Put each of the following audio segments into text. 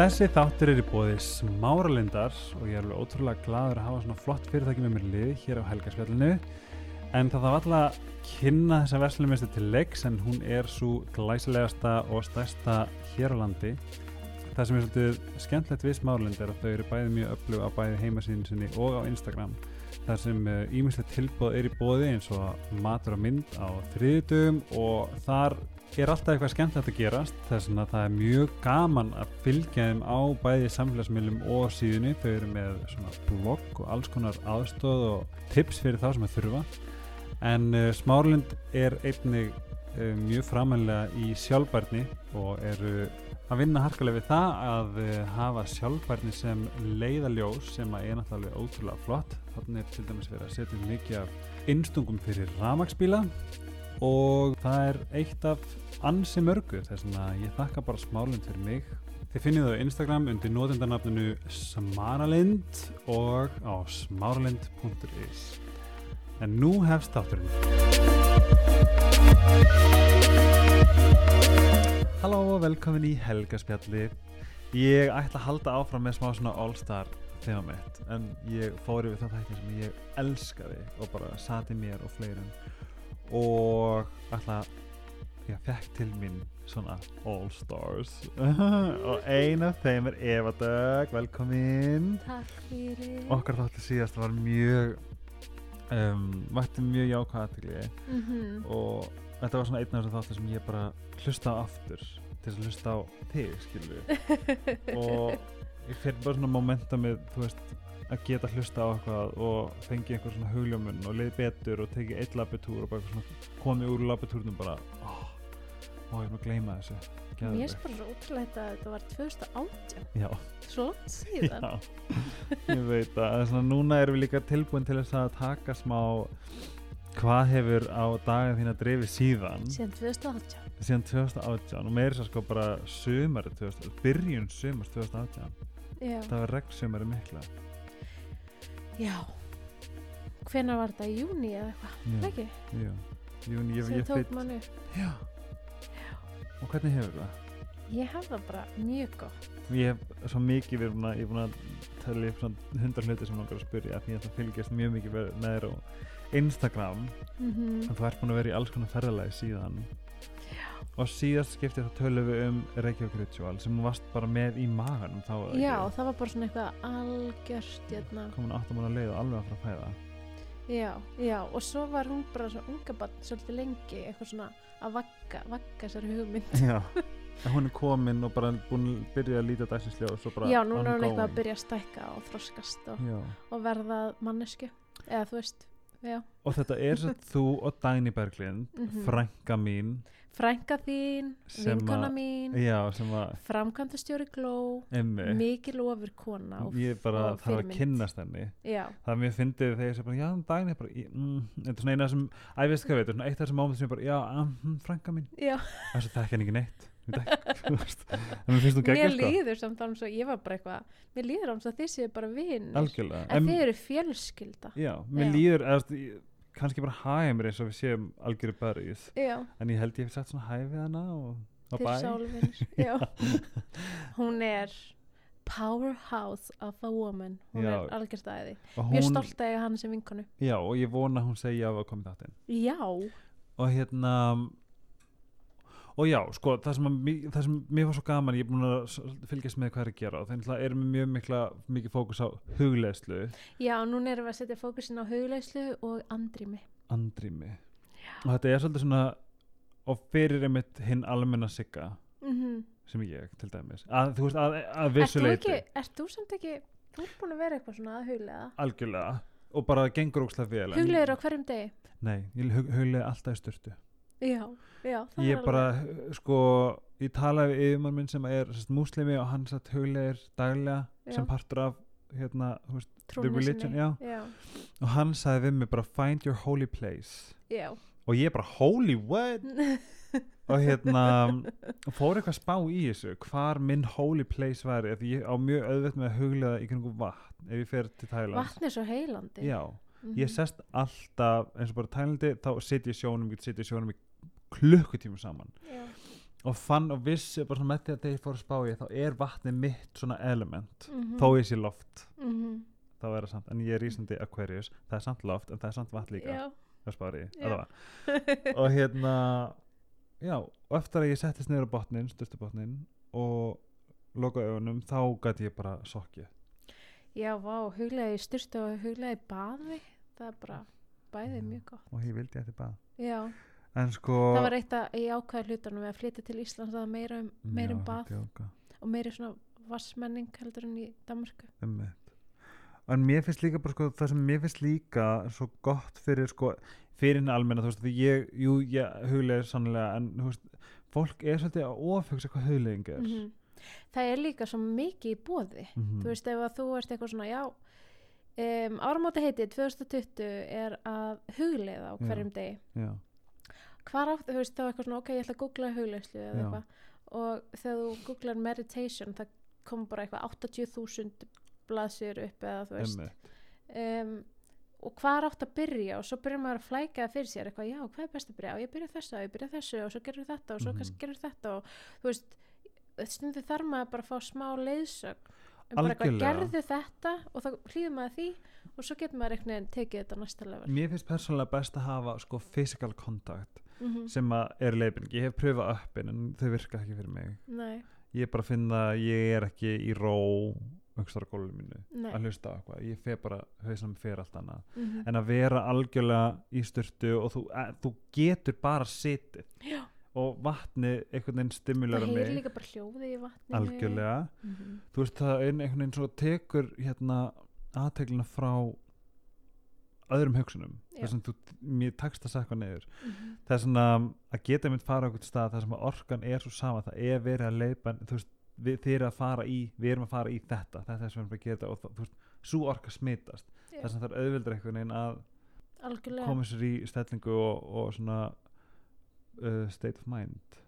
Þessi þáttur er í bóði smáralindar og ég er alveg ótrúlega gladur að hafa svona flott fyrirtæki með mér liði hér á Helgaspjallinu. En það þarf alltaf að kynna þessa verslumistu til leiks en hún er svo glæsilegasta og stærsta hér á landi. Það sem er svolítið skemmtilegt við smáralind er að þau eru bæði mjög öflug á bæði heimasíðin sinni og á Instagram þar sem ímyndslegt tilbúð er í bóði eins og matur og mynd á þriðdugum og þar er alltaf eitthvað skemmtilegt að gerast þess að það er mjög gaman að fylgja þeim á bæði samfélagsmiðlum og síðunni, þau eru með svona blogg og alls konar aðstóð og tips fyrir þá sem að þurfa. En uh, Smárlind er einnig uh, mjög framhænlega í sjálfbærni og eru að vinna harkulega við það að uh, hafa sjálfbærni sem leiðaljós sem að er náttúrulega ótrúlega flott. Þannig er til dæmis verið að setja mikið af innstungum fyrir ramagsbíla og það er eitt af ansi mörgu. Þess að ég þakka bara smárlind fyrir mig. Þið finnið það á Instagram undir nótendarnafninu smaralind og á smaralind.is En nú hefst þátturinn Halló og velkomin í Helgaspjalli Ég ætla að halda áfram með smá svona All-Star þema mitt en ég fór yfir það þætti sem ég elskaði og bara sati mér og fleirum og ætla ég fekk til mín svona All-Stars. Og ein af þeim er Eva Dögg velkomin. Takk fyrir. Okkar þáttu síðast var mjög um, vætti mjög jákvæða aðtegli mm -hmm. og þetta var svona einn af þessum þáttu sem ég bara hlusta á aftur til að hlusta á þig skilju og ég fyrir bara svona momentumið þú veist að geta hlusta á eitthvað og fengi einhver svona hugljómun og leiði betur og teki eitt labbitúr og bara svona komið úr labbitúrnum bara ó, ó ég er maður að gleyma þessu? Mér er bara svo útrúlega að þetta var 2018 Já, Svo langt síðan. Já, ég veit að er svona, núna erum við líka tilbúin til þess að taka smá hvað hefur á daga þín að drefi síðan Síðan 2018 síðan 2018 og meira svo sko bara sömari 2018, byrjun sömars 2018 Já, það var regnsömari mikla já Hvenær var þetta? Júni eða eitthvað? Já. Ekki? Jú, Júni, ég, Sem ég tók mann upp Já Og hvernig hefur það? Ég hef það bara mjög gott Ég hef svo mikið verið að, ég er búin að tala upp svona hundar hluti sem langar að spyrja af því að það fylgjast mjög mikið með þér á Instagram mm -hmm. en þú ert búin að vera í alls konar ferðalagi síðan og síðast skiptið þá tölum við um Reykjavík Ritual sem þú varst bara með í maganum þá Já, ekki? það var bara svona eitthvað algjört hérna. komin áttum að leið og alveg að fara að fæða Já, já, og svo var hún bara svo unga barn svolítið lengi eitthvað svona að vagga, vagga þessari hugmynd Já, en hún er komin og bara búin að byrja að líta dagsins og svo bara Já, núna er hún eitthvað að byrja að stækka og þroskast og, Já. og verða mannesku eða þú veist, já. Og þetta er svo þú og Dagný Berglind Mhm. frænka mín. Frænka þín, vinkona mín. Framkvæmdastjóri Gló. Emmi, mikil ofur kona og, ég bara þarf að kynnast henni. Já, það er mjög fyndið þegar ég sé bara, já, Dagný bara, ég, mm, þetta er svona eina sem, veist hvað veit, þetta er svona eitt af þessum móment sem ég bara, já, hm, frænka mín. Já. Þess að þekka henni ekki neitt Ég mér finnst þú Mér geggjast sko. líður samt alveg svo, ég var bara eitthvað Mér líður alveg svo að þið séu bara vinn En þið eru fjölskylda. Já, mér Já. líður eða, ég- kannski bara mér eins og við séum algjöru bergið Já, en ég held ég hef sett svona hæg við hana og til bæ Hún er powerhouse of a woman. Hún Já. er æði. Og Mjög hún, stolt að eiga hann sem vinkonu. Já, og ég vona að hún segi já að koma í þáttinn. Já, og hérna og já, sko, það sem, að, það sem mér var svo gaman, ég er búin að fylgjast með hvað er að gera og það er með mjög mikla mikið fókus á hugleðslu já, núna erum við að setja fókusin á hugleyslu og andrými. Andrými. Og þetta er svolítið svona og fyrir einmitt hinn almenna sigga mm sem ég til dæmis. Að þú veist að, að vissuleiti ert þú samt ekki Þú ert búin að vera eitthvað svona að huglega algjörlega. Og bara gengur ókslega vel Huglegur á hverjum degi? Nei, ég hug, huglega alltaf í styrtu Já, já, ég bara, alveg sko ég talaði við yfirmann minn sem er sest, muslimi og hann satt huglegir daglega Já. sem partur af hérna, þú veist, trúnni religion, sinni. já. Já, og hann sagði við mig bara find your holy place já. og ég bara holy what og hérna fór eitthvað spá í þessu hvar minn holy place væri því ég á mjög auðvett með að huglega í kringum vatn ef ég fer til Thailand Vatn er svo heilandi já, Mhm. ég sest alltaf eins og bara Tælandi þá sitt ég sjónum, ég sitt í sjónum í klukkutíma saman. Já. og fann og vissi bara svona með því að þegar ég fór að spá í þá er vatnið mitt svona element. Mhm, þó ég sé loft. Mhm, þá er það samt, en ég er rísandi Aquarius. Það er samt loft en það er samt vatn líka. Já, það spári ég, og hérna já, og eftir að ég settist niður á botnin styrstu botnin og loka augunum, þá gæti ég bara sokkið. Já, vá, huglega í styrstu og huglega í baði. Það er bara bæðið Mm. mjög gott. og ég vildi eftir bað. Já, en sko það var eitt að ég ákvæði hlutunum við að flytja til Íslands það meira um, meira um Já, bað og meiri svona vassmenning heldur en í Danmarku en mér finnst líka bara sko, það sem mér finnst líka svo gott fyrir sko fyrir henni almenna, þú veist, því ég jú, ég huglega sannlega, en þú veist fólk er svolítið að ofugsa hvað hugleging er. Mhm. það er líka svo mikið í bóði Mhm. þú veist ef að þú ert eitthvað svona já um, áramóti heitið 2020 er að hugleiða á Já. hverjum degi. Já, hvar áttu, þú veist þá eitthvað svona ok, ég ætla að googla hugleyslu eða eitthvað. Og þegar þú googlar meditation það kom bara eitthvað 80.000 blaðsir upp eða þú veist. Um, og hvar átt að byrja? Og svo byrjar maður að flæka fyrir sér eitthvað, já, hvað er best að byrja, og ég byrja þessu og ég byrja þessu og svo gerur þetta og svo Mhm. kannski gerur þetta. Og þú veist, stundu þarf maður bara að fá smá leiðsögn. Um bara eitthvað, gerðu þetta og þá hlýður maður því og svo getur maður veginn tekið þetta næsta level. Mér finnst persónulega best að hafa sko physical contact mm sem að er leiðbyrning, ég hef pröfað uppin en þau virka ekki fyrir mig. Nei, ég bara finn að ég er ekki í ró aukstar á gólfinu mínu nei. að hlusta á eitthvað, ég fer bara hausnum fer allt annað, mm en að vera algjörlega í styrtu og þú, að, þú getur bara sitið Já. og vatni einhvern veginn það stimulara heyrir mig. líka bara hljóðið í vatninu. Algjörlega, mm þú veist það er einhvern veginn svo tekur hérna aðteglina frá öðrum hugsunum Já. þess að þú, mér takst að sakka niður -hmm. það er svona að geta mitt fara á einhvern stað þar sem orkan er svo sama það er verið að leipa þið eru að fara í við erum að fara í þetta, þetta er sem við erum að gera og þú veist, svo orka smitast Já. þess að það er auðveldur einhvern veginn að algjörlega koma sér í stellingu og, og svona uh, state of mind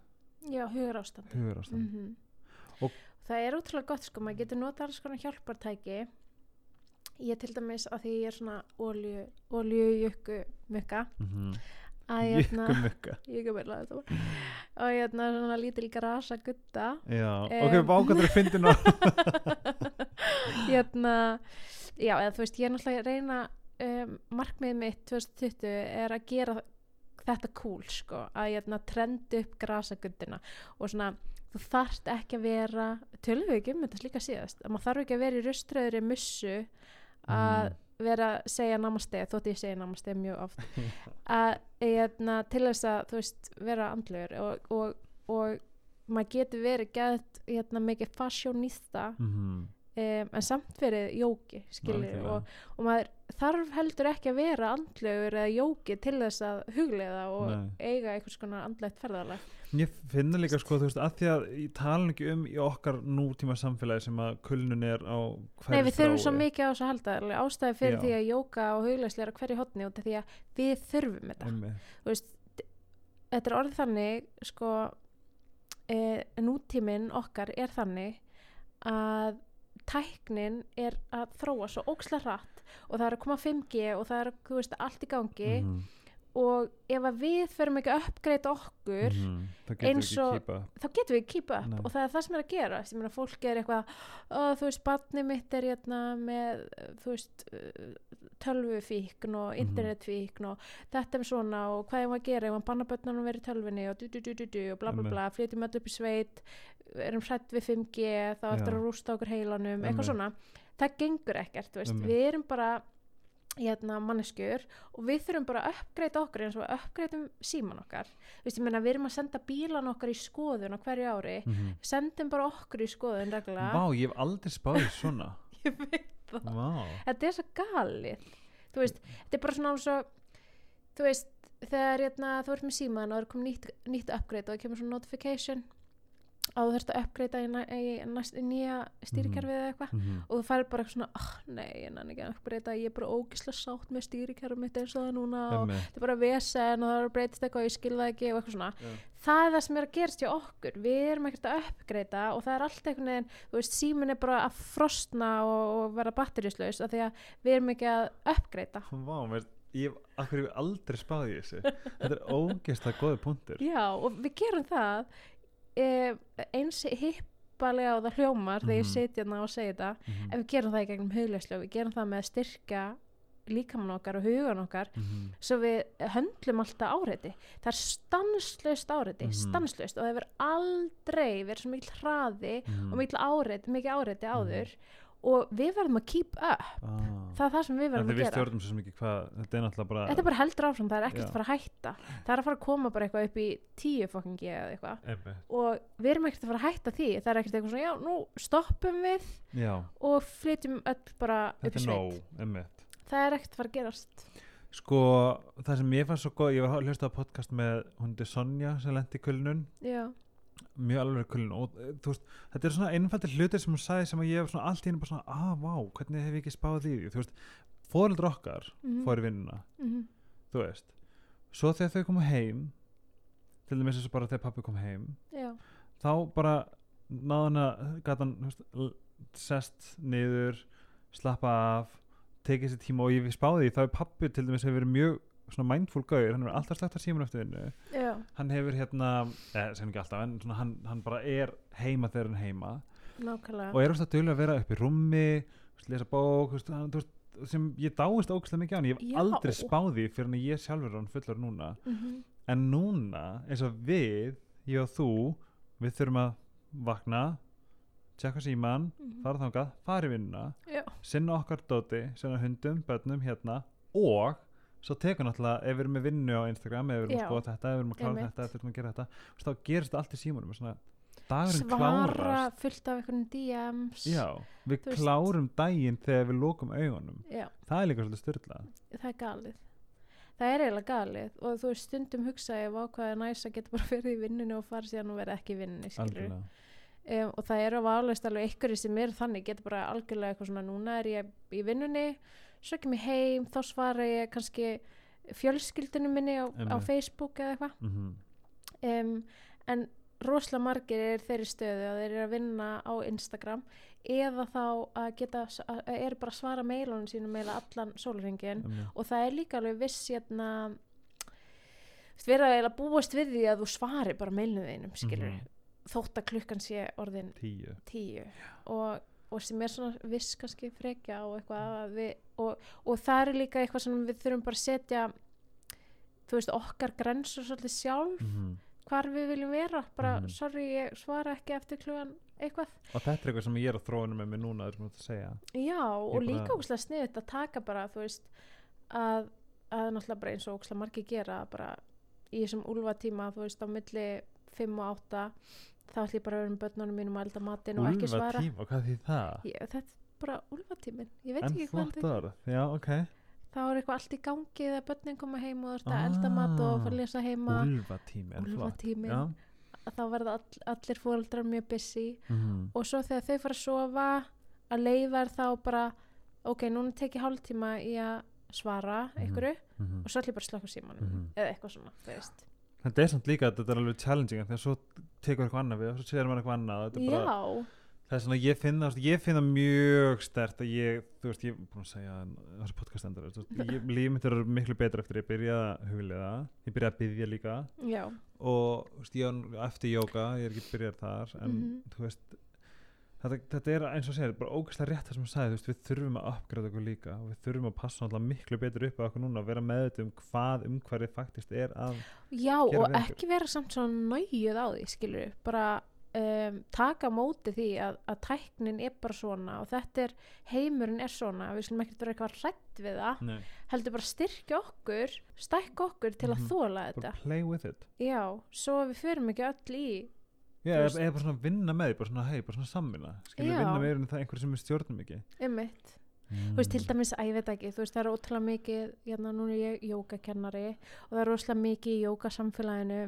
já, hugur ástand ástand -hmm. Og- það er útrúlega gott sko maður getur notað alls konar hjálpartæki ég til dæmis að því ég er svona olju, olju jökku mukka mm -hmm. að hérna jökku meila þetta var og hérna svona lítil grasa gutta já, Em. ok, vákandur er fyndin á hérna já, eða þú veist, ég er náttúrulega að reyna um, markmið mitt 2020 er að gera þetta cool sko, að hérna trendi upp grasaguddina og svona þú þarft ekki að vera ekki um þetta líka síðast að maður þarf ekki að vera í ruströðri mussu að Mm. vera að segja namaste þótt ég segja namaste mjög oft að hérna, til þess að veist vera andlegur og, og, og maður getur verið gætt hérna, mikið fasjónista Mhm. Um, en samt verið jóki skilur og, og maður þarf heldur ekki að vera andlegur eða jóki til þess að hugleiða og Nei. eiga einhvers konar andlegt ferðalag Ég finna líka sko, þú veist, að því að ég tala ekki um í okkar nútíma samfélagi sem að kulnun er á hverju Nei, við þurfum svo mikið á þess að halda ástæði fyrir Já. því að jóka og hugleislega á hverju hotni út af því að við þurfum þetta veist, þetta er orðið þannig sko e, nútíminn okkar er þannig að tæknin er að þróa svo ókslega hratt og það er að koma 5G og það er veist, allt í gangi Mhm. Og ef við förum ekki að uppgreita okkur getur eins ekki og- þá getum við keep up Nei. og það er það sem er að gera ég meina fólk er eitthvað þú veist, barnið mitt er hérna með þú veist, tölvufíkn og Mhm. internetfíkn og þetta er svona og hvað ég var að gera? Var að banna börnunum verið í tölvunni og du, du, du, du, du, og bla bla bla, flytjum öll upp í sveit erum hrætt við 5G þá eftir að rústa okkur heilanum eitthvað svona, það gengur ekkert við erum bara hérna, manneskjur og við þurfum bara að uppgreita okkur eins og við uppgreitum síman okkar. Ég meina, við erum að senda bílan okkar í skoðun á hverju ári. Mhm. sendum bara okkur í skoðun reglulega Vá, ég hef aldrei spáðið svona. Ég veit það. Vá. Þetta er svo galið. Þú veist, þetta er bara svona svo þú veist, þegar hérna, þú ert með síman og það er komið nýtt, nýtt upgrade og það kemur svona notification að þú þurft að uppgreita í, næ, í, næst, nýja stýrikerfið eða eitthvað. Mhm. og þú færir bara eitthvað svona oh, nei, ég nenni ekki að uppgreita, ég er bara ógislega sátt með stýrikerfið mitt eins og það núna og þetta er bara vesen og það er að breytast eitthvað og ég skil það ekki og eitthvað svona. Já. það er það sem er að gerast hjá okkur. Við erum ekkert að uppgreita og það er allt einhvern veginn, þú veist, símin er bara að frostna og, og vera batterislaus af því að við erum ekki að uppgreita Vá, ég hef aldrei spáðið þessu? Þetta er ógeðslega góði punktur. Já, og við gerum það eins hippalega og það hljómar þegar ég Mhm. sitja hérna og segi þetta Mhm. ef við gerum það í gegnum hugleyslu við gerum það með að styrka líkamann okkar og hugan okkar Mhm. svo við höndlum alltaf áreiti það er stanslöst áreiti Mhm. stanslöst og það hefur aldrei verið svo mikil hraði Mhm. og mikil áreiti, mikil áreiti áður og við verðum að keep up. Ah. það er það sem við verðum að við gera. hvað, þetta er náttúrulega bara þetta er bara heldur áfram, það er ekkert að fara að hætta. Það er að fara að koma bara eitthvað upp í tíu fokkingi eða eitthvað. Og við erum ekkert að fara að hætta því. Það er ekkert eitthvað svona, já, nú stoppum við Já, og flytjum öll bara upp í sveit. það er ekkert að fara að gerast. Sko, það sem ég fannst svo góð, ég var að hlusta á podcast með hundi Sonja sem lendi í kulnun, já, mjög alveg kulnun og eh, þú veist, þetta er svona einfaldir hlutir sem hún sagði sem að ég hef svona allt í henni bara svona, ah, vá, hvernig hef ég ekki spáð því, þú veist, fóreldur okkar Mhm. fór í vinnuna, mhm, þú veist, svo þegar þau komu heim, til dæmis eins og bara þegar pappi kom heim, já, þá bara náði hann að gata hann sest niður slappa af tekið sér tíma og ég spáði því þá er pappi til dæmis hefur verið mjög svona mindful gaur, hann hefur alltaf slagt að síman eftir vinnu. Já, hann hefur hérna, eða sem ekki alltaf en svona, hann, hann bara er heima þegar hann er heima. Nákvæmlega. Og er alltaf duglega að vera upp í rúmi veist, lesa bók veist, hann, þú veist, sem ég dáist ógæslega mikið á hann. Ég hef Já. aldrei spáði fyrir hann ég sjálfur er hann fullur núna. Mhm, en núna eins og við, ég og þú við þurfum að vakna tjekka síman, mhm. fara þangað fara í vinnuna, já, sinna okkar dóti sinna hundum, börnum hérna og svo tekur náttúrulega ef við erum með vinnu á Instagram, ef við erum að skoða þetta ef við erum að klára þetta, ef við erum að gera þetta þá gerist allt í símanum svona, dagurinn svara klárast. fullt af einhvern DMs já, við klárum daginn þegar við lókum augunum. Já, það er líka svolítið styrlað það er galið. Það er eiginlega galið. Og þú veist stundum hugsa ég ákvaði næs að geta bara verið í vinnunni og fara síðan og verið ekki í vinnunni um, og það eru alveg alveg einhverju sem er þannig geta bara algjörlega eitthvað svona núna er ég í vinnunni svo kem ég heim, þá svara ég kannski fjölskyldinu minni á, á. Facebook eða eitthvað. Mm -hmm. um, en rosalega margir er þeirri stöðu að þeir eru að vinna á Instagram eða þá að geta eru bara að svara meilunum sínum meila allan sólringin og það er líka alveg viss hérna vera að búast við því að þú svari bara meilinu þeinum skilur Mhm. þótt að klukkan sé orðin tíu. tíu. Og, og sem er svona viss kannski frekja og eitthvað að við, og, og það er líka eitthvað sem við þurfum bara að setja þú veist okkar grensur svolítið sjálf mm -hmm. hvar við viljum vera bara Mhm. sorry ég svara ekki eftir klugan eitthvað og þetta er eitthvað sem ég er að þróinu með mig núna þessum að segja já og bara- líka ógslag sniðut að taka bara þú veist að, að náttúrulega bara eins og ógslag margir gera bara í þessum úlfatíma þú veist á milli 5 og 8 þá ætlum ég bara að vera með börnunum mínum að elda matinn og ekki svara. Tíma, hvað því það? ég, þetta er bara úlfatíminn. Ég veit en ekki hvað flott orð, já ok. Þá er eitthvað allt í gangi þegar börnin koma heim og þú ert að elda mat og fara að lesa heima. Úlfatími er flott þá verða all, allir fóreldrar mjög busy. Mhm. og svo þegar þau fara að sofa að leifa er þá bara ok, núna tek ég hálftíma í að svara Mhm. einhverju Mhm. og svo ætlum ég bara að slökka símanum Mhm. eða eitthvað svona, þú veist þetta er samt líka að þetta er alveg challenging en þegar svo tekur eitthvað annað við og svo segir maður eitthvað annað þetta er bara, það er svona ég finna ég finna mjög stert að ég þú veist ég er búin að segja en þessi podcast endur líf mitt er miklu betra eftir ég byrja að huglega ég byrja að byggja líka. Já, og þú veist, ég á eftir jóka ég er ekki byrjar þar en Mhm. þú veist þetta, þetta er eins og segir bara ógæslega rétt það sem þú sagði þú veist, við þurfum að uppgræða okkur líka og við þurfum að passa alltaf miklu betur upp á okkur núna og vera meðut um hvað umhverfið faktist er að já og ekki vera samt svona næjuð á því, skilur bara um, taka móti því að, að tæknin er bara svona og þetta er, heimurinn er svona við skulum ekkert vera eitthvað hrætt við það. Nei. heldur bara styrkja okkur stækka okkur til að Mhm. þóla þetta. bara play with it. Já, svo við förum ekki öll í Já, eða eða bara svona vinna með bara svona, hei, bara svona samvinna. Skilja vinna meira en það einhverju sem við stjórnum ekki Einmitt. Þú veist, til dæmis, að ég veit ekki, þú veist, það er ótrúlega mikið, hérna, núna er ég jógakennari og það er ótrúlega mikið í jógasamfélaginu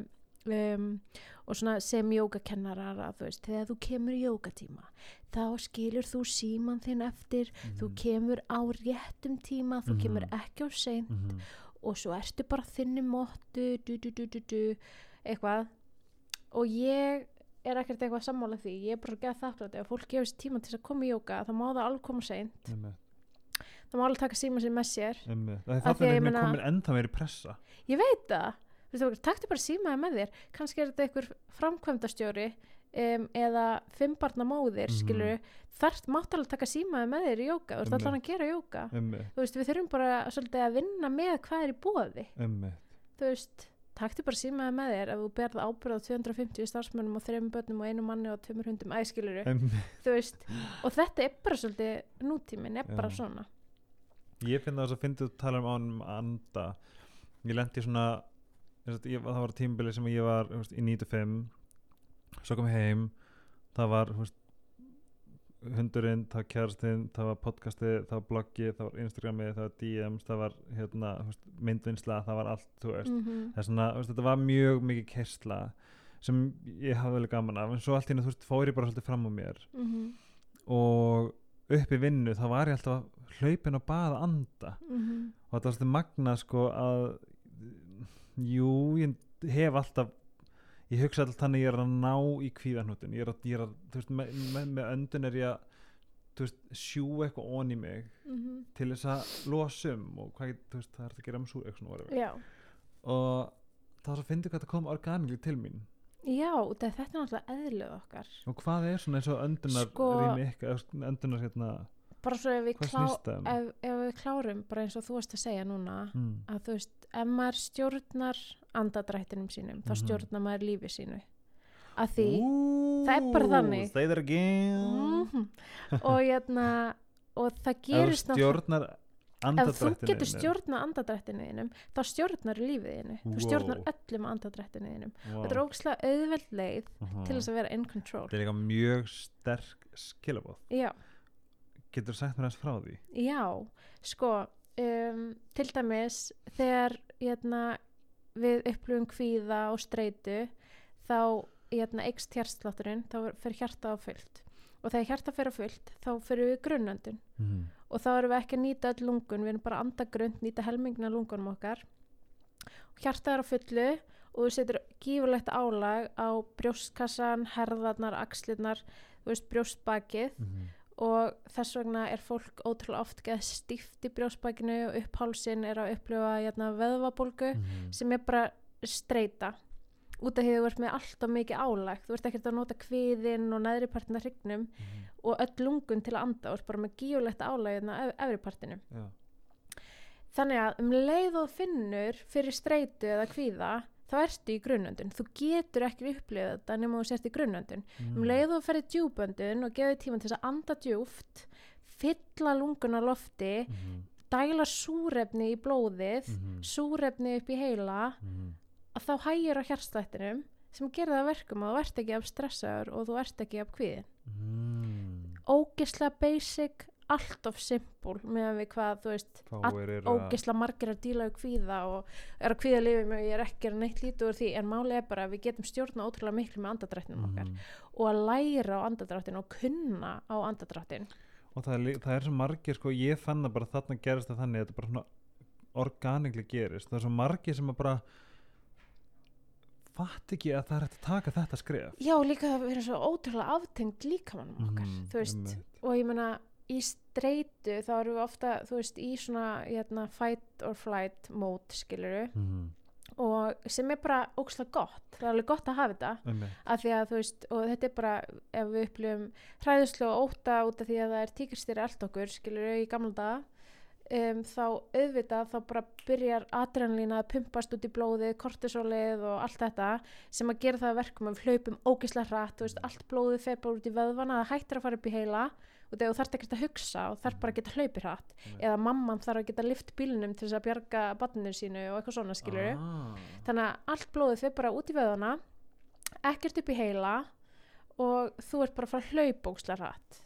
um, og svona sem jógakennarar að, þú veist, þegar þú kemur í jógatíma, þá skilur þú síman þinn eftir, þú kemur á réttum tíma, þú Mhm. kemur ekki á seint mm og svo ertu bara þinni móttu, du, du, du, du, du, eitthvað. Og ég er ekkert eitthvað sammála því, ég er bara að geða þakklátt ef fólk gefur sér tíma til að koma í jóga þá má það alveg koma seint, það má alveg taka síma sér með sér. Það er meina- komin enda meiri pressa. Ég veit það, veist, taktu bara símaði með þér. Kannski er þetta einhver framkvæmdastjóri um, eða fimmbarna móðir Mhm. skilur, þarft máttalega taka símaði með þér í jóka, þú Einmitt. allan að gera jóka þú veist, við þurfum bara svolítið að vinna með hvað er í bóði þú veist, taktu bara símaði með þér ef þú berð ábyrð á 250 starfsmönnum og þreim börnum og einu manni og tveimur hundum. Æskiluru, og þetta er bara svolítið, nútíminn er bara Já. svona. Ég finn það þess að að tala um ánum anda. Ég lendi svona ég, það var tímabili sem ég var þú veist, í 95 svo kom heim. Það var þú veist, hundurinn, það var kærastinn það var podcastið, það var bloggið það var Instagramið, það var DMs það var hérna, myndvinnsla, það var allt þú veist, mm það er svona, veist, þetta var mjög mikið kersla sem ég hafði vel gaman af en svo allt í henni, þú veist, fór ég bara svolítið fram á mér. -hmm. og upp í vinnu þá var ég alltaf hlaupin og baða anda. Mm og þetta var svolítið magna sko að jú, ég hef alltaf ég hugsa alltaf þannig að ég er að ná í kvíðanhutin ég er að, ég er að veist, með, með, með öndun er ég að veist, sjú eitthvað í mig -hmm. til þess að losum og hvað, ég- þú veist, það er að gera svona já og svo að fyndi hvað það kom organikli til mín Já, þetta er náttúrulega eðlið okkar og hvað er svona eins og öndunar Sko- rými ykkar, öndunar hérna bara svo ef við, klá, um? ef, ef við klárum bara eins og þú varst að segja núna Mm. að þú veist, ef maður stjórnar andadrættinum sínum, þá Mhm. stjórnar maður lífi sínu að því Ooh, það er bara þannig. That again Mhm. og hérna og það gerist stjórnar ef þú getur stjórnað andadrættinu þínum þá stjórnar lífið þínu þú stjórnar Wow. öllum andadrættinu þínum wow. þetta er ógslag auðveld leið uh til þess að vera in control Þetta er líka mjög sterk skilabóð Getur þú sagt mér aðeins frá því? já, sko um, til dæmis þegar hérna, við upplifum kvíða og streitu þá hérna, eikst hjartslátturinn þá fyrir hjarta á fullt og þegar hjarta fyrir á fullt þá fyrir við grunnöndun Mm. og þá erum við ekki að nýta öll lungun við erum bara að anda grunnt, nýta helmingna lungunum okkar hjarta er á fullu og þú setur gífurlegt álag á brjóstkassan, herðarnar, axlirnar brjóstbakið Mm. Og þess vegna er fólk ótrúlega oft geð stíft í brjóstbakinu og upphálsin er að upplifa hérna, veðvabólgu Mm. sem er bara streyta út af því þú ert með alltaf mikið álag þú ert ekkert að nota kviðin og neðri partina hrygnum Mm. og öll lungun til að anda og ert bara með gífurlegt álag hérna efri partinu Já. þannig að um leið og finnur fyrir streytu eða kvíða þá ertu í grunnöndun, þú getur ekki upplifað þetta nema þú sért í grunnöndun Mm. um leið og ferði djúböndun og gefið tíma til þess að anda djúft fylla lunguna lofti Mhm. dæla súrefni í blóðið Mhm. súrefni upp í heila Mhm. að þá hægir á hjartstættinum sem gerir það að verkum að þú ert ekki af stressaður og þú ert ekki af kvíðin Mm. ógisla basic allt of simple meðan við hvað þú veist að ógisla margir að díla við kvíða og er að kvíða lifið mig og ég er ekki að neitt lítið úr því en málið er bara að við getum stjórna ótrúlega miklu með andadrættinum okkar Mhm. og að læra á andadrættin og kunna á andadrættin og það er, það er svo margir sko, ég fann það bara þarna gerist það þannig að þetta bara svona organikli gerist það er svo margir sem að bara fatt ekki að það er hægt að taka þetta skref já líka það verður svo ótrúlega aftengt líkamannum okkar Mhm, þú veist einmitt. og ég meina í streitu þá erum við ofta þú veist í svona hérna, fight or flight mode skiluru mm. og sem er bara ókslega gott það er alveg gott að hafa þetta Einmitt. af því að þú veist og þetta er bara ef við upplifum hræðuslu og óta út af því að það er tíkistýri allt okkur skilur í gamla daga um, þá auðvitað þá bara byrjar adrenalín að pumpast út í blóðið kortisólið og allt þetta sem að gera það að verkum að við hlaupum ógislega hratt veist allt blóðið bara út í vöðvana það hættir að fara upp í heila og þegar þú þarft ekkert að hugsa og þarf bara að geta hlaupi hratt Einmitt. eða mamman þarf að geta lift bílnum til þess að bjarga barninu sínu og eitthvað svona skilur ah. þannig að allt blóðið fyrir bara út í vöðana ekkert upp í heila og þú ert bara að fara að hlaupa ókslega hratt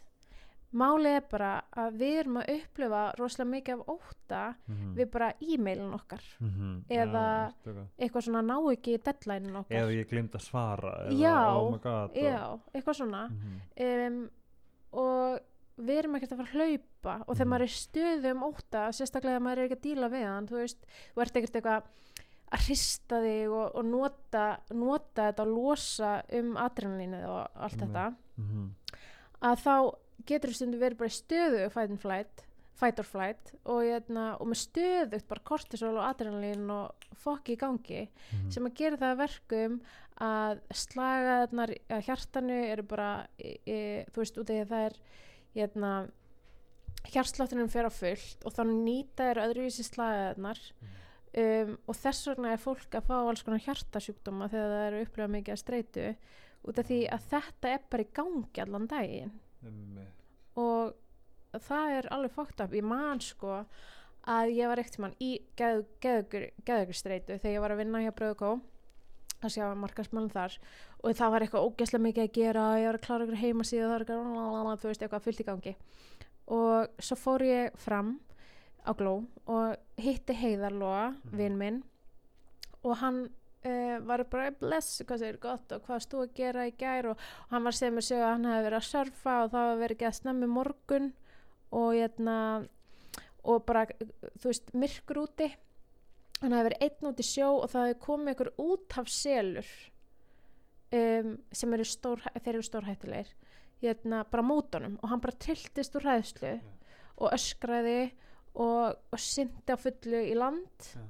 málið er bara að við erum að upplifa rosalega mikið af óta mm. við bara e-mailin okkar -hmm. eða- veistu eitthvað svona ná ekki deadline okkar eða ég glimt að svara eða, Já, oh god, já, eitthvað svona og, mm um, og við erum ekkert að fara að hlaupa og þegar Mhm. maður er í stöðu um óta sérstaklega maður er ekki að díla við hann þú veist, þú ert ekkert eitthvað að hrista þig og, og nota, nota þetta og losa um adrenalínið og allt Einmitt. þetta -hmm. að þá getur þú stundu verið bara stöðu fight and flight fight or flight og, hérna, og með stöðugt bara kortisol og adrenalín og fokki í gangi Mhm. sem að gera það að verkum að slagaðarnar að hjartanu eru bara e, e, þú veist út af því að það er hérna, hjartsláttunum fer á fullt og þá nýta er öðruvísi slagaðarnar um, og þess vegna er fólk að fá alls konar hjartasjúkdóma þegar það eru upplifað mikið að streitu út af því að þetta er bara í gangi allan daginn. Og það er alveg fókt upp, ég man sko að ég var ekkert mann í geðugur streitu þegar ég var að vinna hjá Bröðukó að sjá markasmálum þar. Og það var eitthvað ógeðslega mikið að gera ég var að klára ykkur heima síðan það var eitthvað, þú veist, eitthvað fullt í gangi. Og svo fór ég fram á Gló og hitti Heiðarlóa, Mhm. vinn minn og hann uh, var bara bless, hvað segir gott og hvað stú að gera í gær? Og, og hann var að segja að hann hefði verið að surfa og það var verið ekki að snemmi morgun og hérna og bara, þú veist, myrkur úti hann hefði verið einn út í sjó og það hefði komið ykkur út af selur um, sem eru stór, þeir eru stórhættilegir hérna, bara mótunum og hann bara trilltist úr hræðslu Já. og öskraði og, og syndi á fullu í land Já.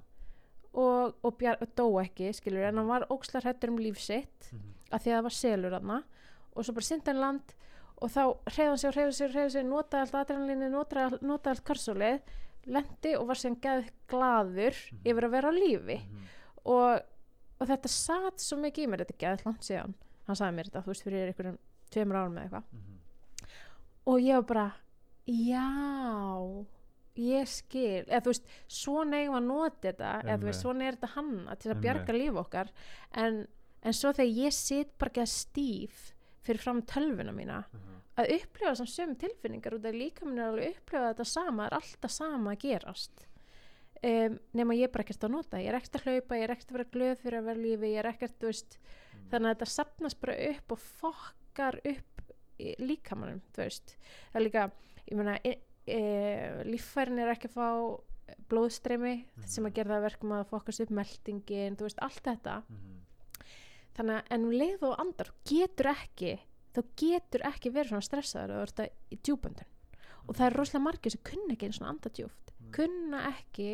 og, og, bjar, og dó ekki skilur, en hann var ókslar hættur um líf sitt að því að það var selur hann og svo bara syndi hann í land og þá hreyði hann sig og hreyði sig og hreyði sig notaði allt adrenalínu, notaði, notaði allt karsólið lendi og var síðan geð glaður Mhm. yfir að vera á lífi. Og, og þetta satt svo mikið í mér þetta er geð langt síðan. Hann sagði mér þetta, þú veist, fyrir einhverjum tveimur árum eða eitthvað. Og ég var bara já ég skil, eða þú veist svona eigum að nota þetta, eða þú veist svona er þetta hanna til að bjarga líf okkar. En, en svo þegar ég sit bara ekki að stíf fyrir fram tölvuna mína að upplifa þessum sömu tilfinningar og það er líka minn að upplifa þetta sama það er alltaf sama að gerast. Um, nema ég er bara ekkert að nota ég er ekkert að hlaupa, ég er ekkert að vera glöð fyrir að vera lífi ég er ekkert, þú veist þannig að þetta sapnast bara upp og fokkar upp líkamannum þú veist, það er líka ég meina, e, e, líffærin er ekki að fá blóðstreymi sem að gera það að verkum að fokkast upp meldingin, þú veist, allt þetta. Þannig að en um leið og andar getur ekki þá getur ekki verið svona stressaður og þetta í djúböndun og það er rosalega margir sem kunna ekki eins og anda djúft kunna ekki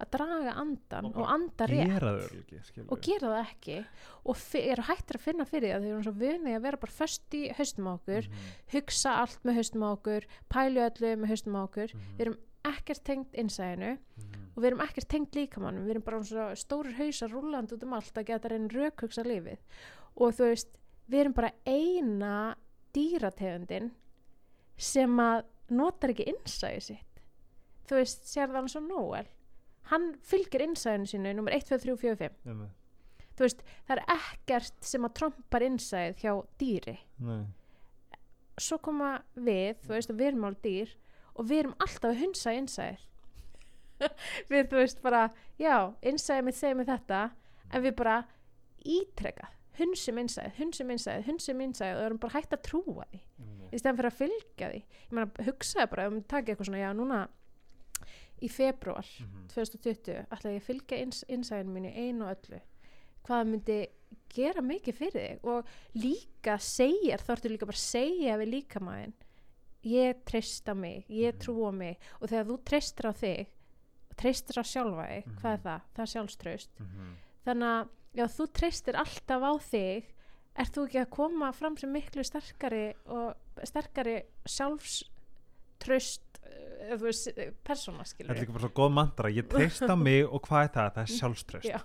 að draga andan Og og, anda rétt. ekki og gera það ekki. Og eru hættir að finna fyrir því að þau eru svo vunni að vera bara föst í haustum á okkur Mhm. hugsa allt með haustum á okkur pælu öllu með haustum á okkur. Mhm. við erum ekkert tengt innsæðinu Mhm. og við erum ekkert tengt líkamannum. Við erum bara svo stórir hausar rúlandi út um allt að geta reyna rökhugsa lífið. Og þú veist, við erum bara eina dýrategundin sem að notar ekki innsæði sitt. Þú veist, sér það hann svo Noel? Hann fylgir innsæðinu sínu nummer 1, 2, 3, 4, 5 Einmitt. þú veist, það er ekkert sem að trompar innsæð hjá dýri. Nei. svo koma við, þú veist, við erum alveg dýr og við erum alltaf að hunsa innsæðir við, þú veist, bara já, innsæðið mitt segir mig þetta en við bara ítrekka hunsum innsæðið, hunsum innsæðið, hunsum innsæðið og erum bara hægt að trúa því Einmitt. í stæðan fyrir að fylgja því ég meina, hugsaði bara, ef við takið eitthvað svona já, núna í februar Mhm. 2020 ætlaði ég að fylgja ins, innsæðinu mínu einu og öllu hvað það myndi gera mikið fyrir þig og líka segir, þá ertu líka bara að segja við líkamæðin ég treyst á mig, ég Mhm. trú á mig og þegar þú treystir á þig á sjálfa þig, hvað er Mhm. það? það er sjálfströst Mhm. þannig að já, þú treystir alltaf á þig ert þú ekki að koma fram sem miklu sterkari og sterkari sjálfströst þú veist, persóna skilur Þetta er líka bara svo góð mantra Ég treyst á mig og hvað er það? Það er sjálfströst Já.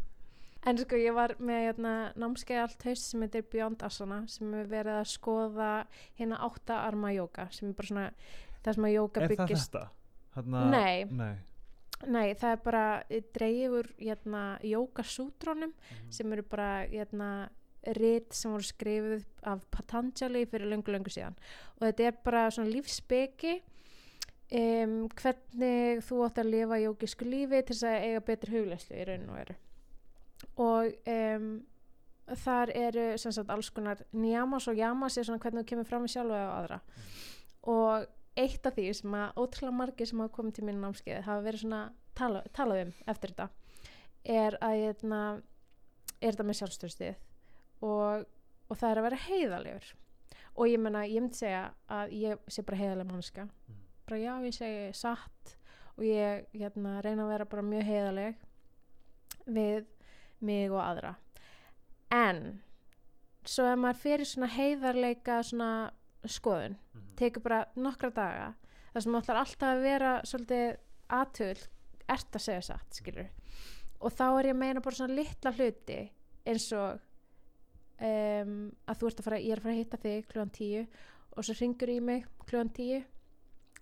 en sko ég var með hérna, námskeið allt haust sem heitir Beyond Asana sem er verið að skoða hérna átta arma jóka sem er bara svona það sem að jóka Er það byggist þetta? Þarna, Nei. Nei. Nei, það er bara dreigið úr hérna, jókasútrónum Mhm. sem eru bara hérna, rit sem voru skrifið af Patanjali fyrir löngu síðan. Og þetta er bara svona lífsbeki um, hvernig þú átt að lifa jókisku lífi til þess að eiga betri huglæslu í raun og veru. Og um, þar eru sem sagt alls konar njamas og jamas er svona hvernig þú kemur fram í sjálfu og aðra. Og eitt af því sem að ótrúlega margir sem hafa komið til mínu námskeið hafa verið svona tala, talað um eftir þetta er að hérna, er þetta með sjálfstöðstið og, og það er að vera heiðalegur og ég menna, ég myndi segja að ég sé bara heiðaleg mannska bara já, ég segi satt og ég hérna, reyna að vera bara mjög heiðaleg við mig og aðra. En svo ef maður fyrir svona heiðarleika svona skoðun tekur bara nokkra daga þar sem ætlar alltaf að vera svolítið aðtöld ert að segja satt, skilur og þá er ég að meina bara svona litla hluti eins og um, að þú ert að fara, ég er að fara að hitta þig klugan tíu og svo ringur í mig klugan tíu.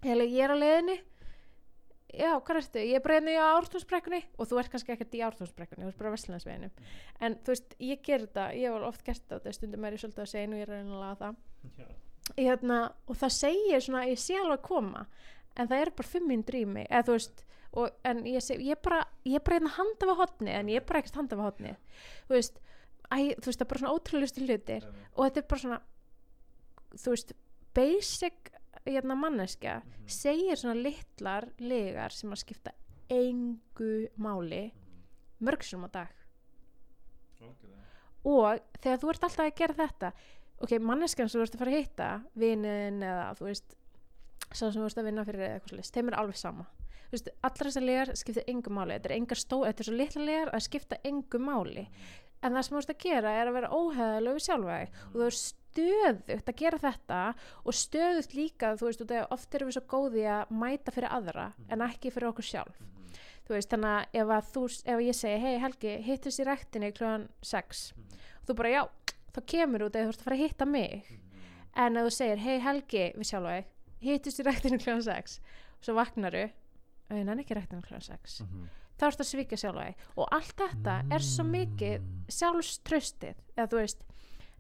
Heila, ég er á leiðinni já, hvað ertu? Ég er bara hérna ártúnsbrekkunni og þú ert kannski ekkert í ártúnsbrekkunni þú ert bara á Vestlandsveginu en þú veist, ég ger þetta, ég hef oft gert þetta stundum er ég svolítið að segja og ég er að reyna að laga það hérna, og það segir svona, ég sé alveg að koma en það er bara fimm minn drými eða þú veist, og, en ég, seg, ég er bara ég er bara hérna handa við hotni en ég er bara ekkert handa við hotni þú veist, æ, þú veist, það er bara svona ótrúlustu hlutir. Og þetta er bara svona þú veist, basic hérna manneskja segir svona litlar legar sem að skipta engu máli mörgsum á dag. Og þegar þú ert alltaf að gera þetta ok, manneskjan sem þú ert að fara að hitta vinin eða þú veist sá sem þú ert að vinna fyrir eða eitthvað svolítið þeim er alveg sama. Veist, allra þessar legar skipta engu máli. Þetta er, engar stó, þetta er svo litla legar að skipta engu máli. En það sem þú ert að gera er að vera óheðalög þig og þú er stöðugt að gera þetta og stöðugt líka þú veist, og oft erum við svo góði að mæta fyrir aðra en ekki fyrir okkur sjálf. Þú veist, þannig að ef, að þú, ef ég segi hei Helgi, hittist í rektinni klugan 6 og þú bara já, þá kemur út eða þú ert að fara að hitta mig. En ef þú segir hei Helgi við sjálfa þig, hittist í rektinni klugan 6 og svo vaknaru og ég nenni ekki rektinni klugan 6 þá ertu að svíka sjálfa þig. Og allt þetta er svo mikið sjálfströstið eða þú veist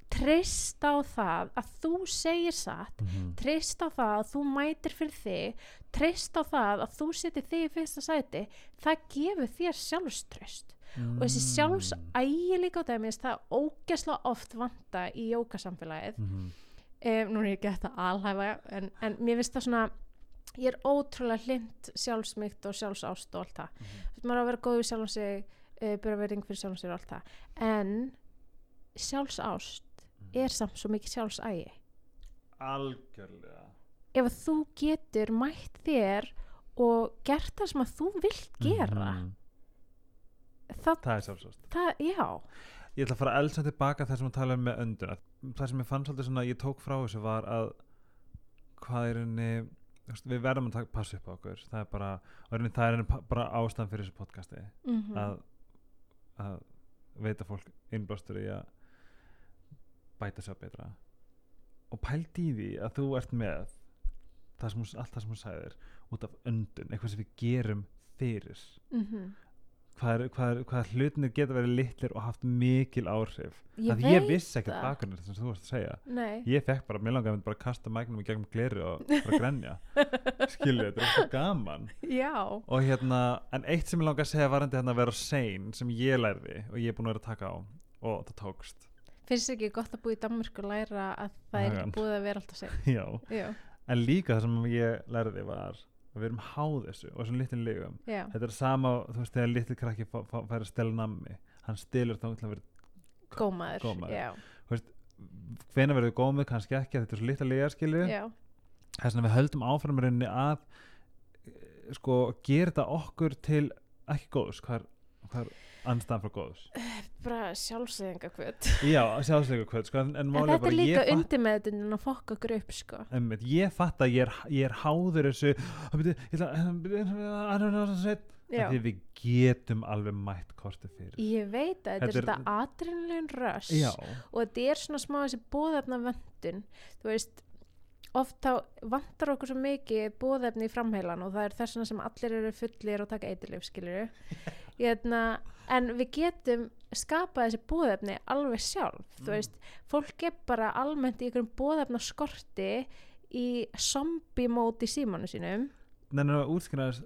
treyst á það að þú segir satt treyst á það að þú mætir fyrir þig treyst á það að þú setir þig í fyrsta sæti það gefur þér sjálfströst og þessi sjálfsægi líka á dæmis það ógesla oft vanta í jókasamfélagið um, nú er ég ekki þetta alhæfa en, en mér finnst það svona ég er ótrúlega hlind sjálfsmygt og sjálfsást og allt það. Mm -hmm. maður á að vera góð við sjálfum sig uh, byrja verðing fyrir sjálfum sig og allt það. En sjálfsást er samt svo mikið sjálfsægi. Algjörlega. Ef að þú getur mætt þér og gert það sem að þú vilt gera Mhm. Það, það er sjálfsagt. já. Ég ætla að fara elsa tilbaka þar sem að tala um með önduna það sem ég fann svolítið svona ég tók frá þessu var að hvað er henni við verðum að taka, passa upp á okkur. Það er bara, og rauninni, það er bara ástæðan fyrir þessu podcasti. Mm að, að veita fólk innblástur í að bæta sér betra. Og pældi í því að þú ert með það sem, allt það sem hún sagðir út af öndun, eitthvað sem við gerum fyrir. -hmm. Hvað, er, hvað, er, hvað hlutinir geta verið litlir og haft mikil áhrif. Ég ég vissi ekkert þess að þú varst að segja. Nei. ég fekk bara, mér langaði bara að kasta mægnum í gegnum gleri og bara grenja. Skilju, þetta er eitthvað gaman. Já. Og hérna, en eitt sem ég langaði að segja varandi hérna að vera sein sem ég lærði og ég er búin að vera að taka á og það tókst. Finnst ekki gott að búa í Danmörku og læra að það er Hagan. ekki búið að vera alltaf já, en líka það sem ég lærði var að við erum háð þessu og þessum litlum ligum já, þetta er sama, þú veist, þegar litli krakki fær að stela nammi. Hann stilur þá til að vera gómaður Gómaður. já, hvena verður gómið, kannski ekki þetta er svo litla já, þess vegna við höldum áfram í rauninni að eh, sko gera þetta okkur til ekki góðs. Hvað er anstæðan frá góðs. Bara sjálfsæðinga kvöt já, sjálfsleika hvað sko, en, en, en þetta er líka undir með þetta að fokka okkur upp sko. Ég fatt að ég er, ég er háður þessu að já, því við getum alveg mætt kortið fyrir. Ég veit að þetta er þetta adrenalin rush já, og þetta er svona smá þessi bóðefna vöndun þú veist oft þá vantar okkur svo mikið bóðefni í framheilan og það er þess vegna sem allir eru fullir og taka eiturlif skilur hérna, en við getum skapað þessi bóðefni alveg sjálf þú Mm. veist, fólk er bara almennt í einhverjum bóðefna skorti í zombie móti símanu sínum. Nennar að útskynna þess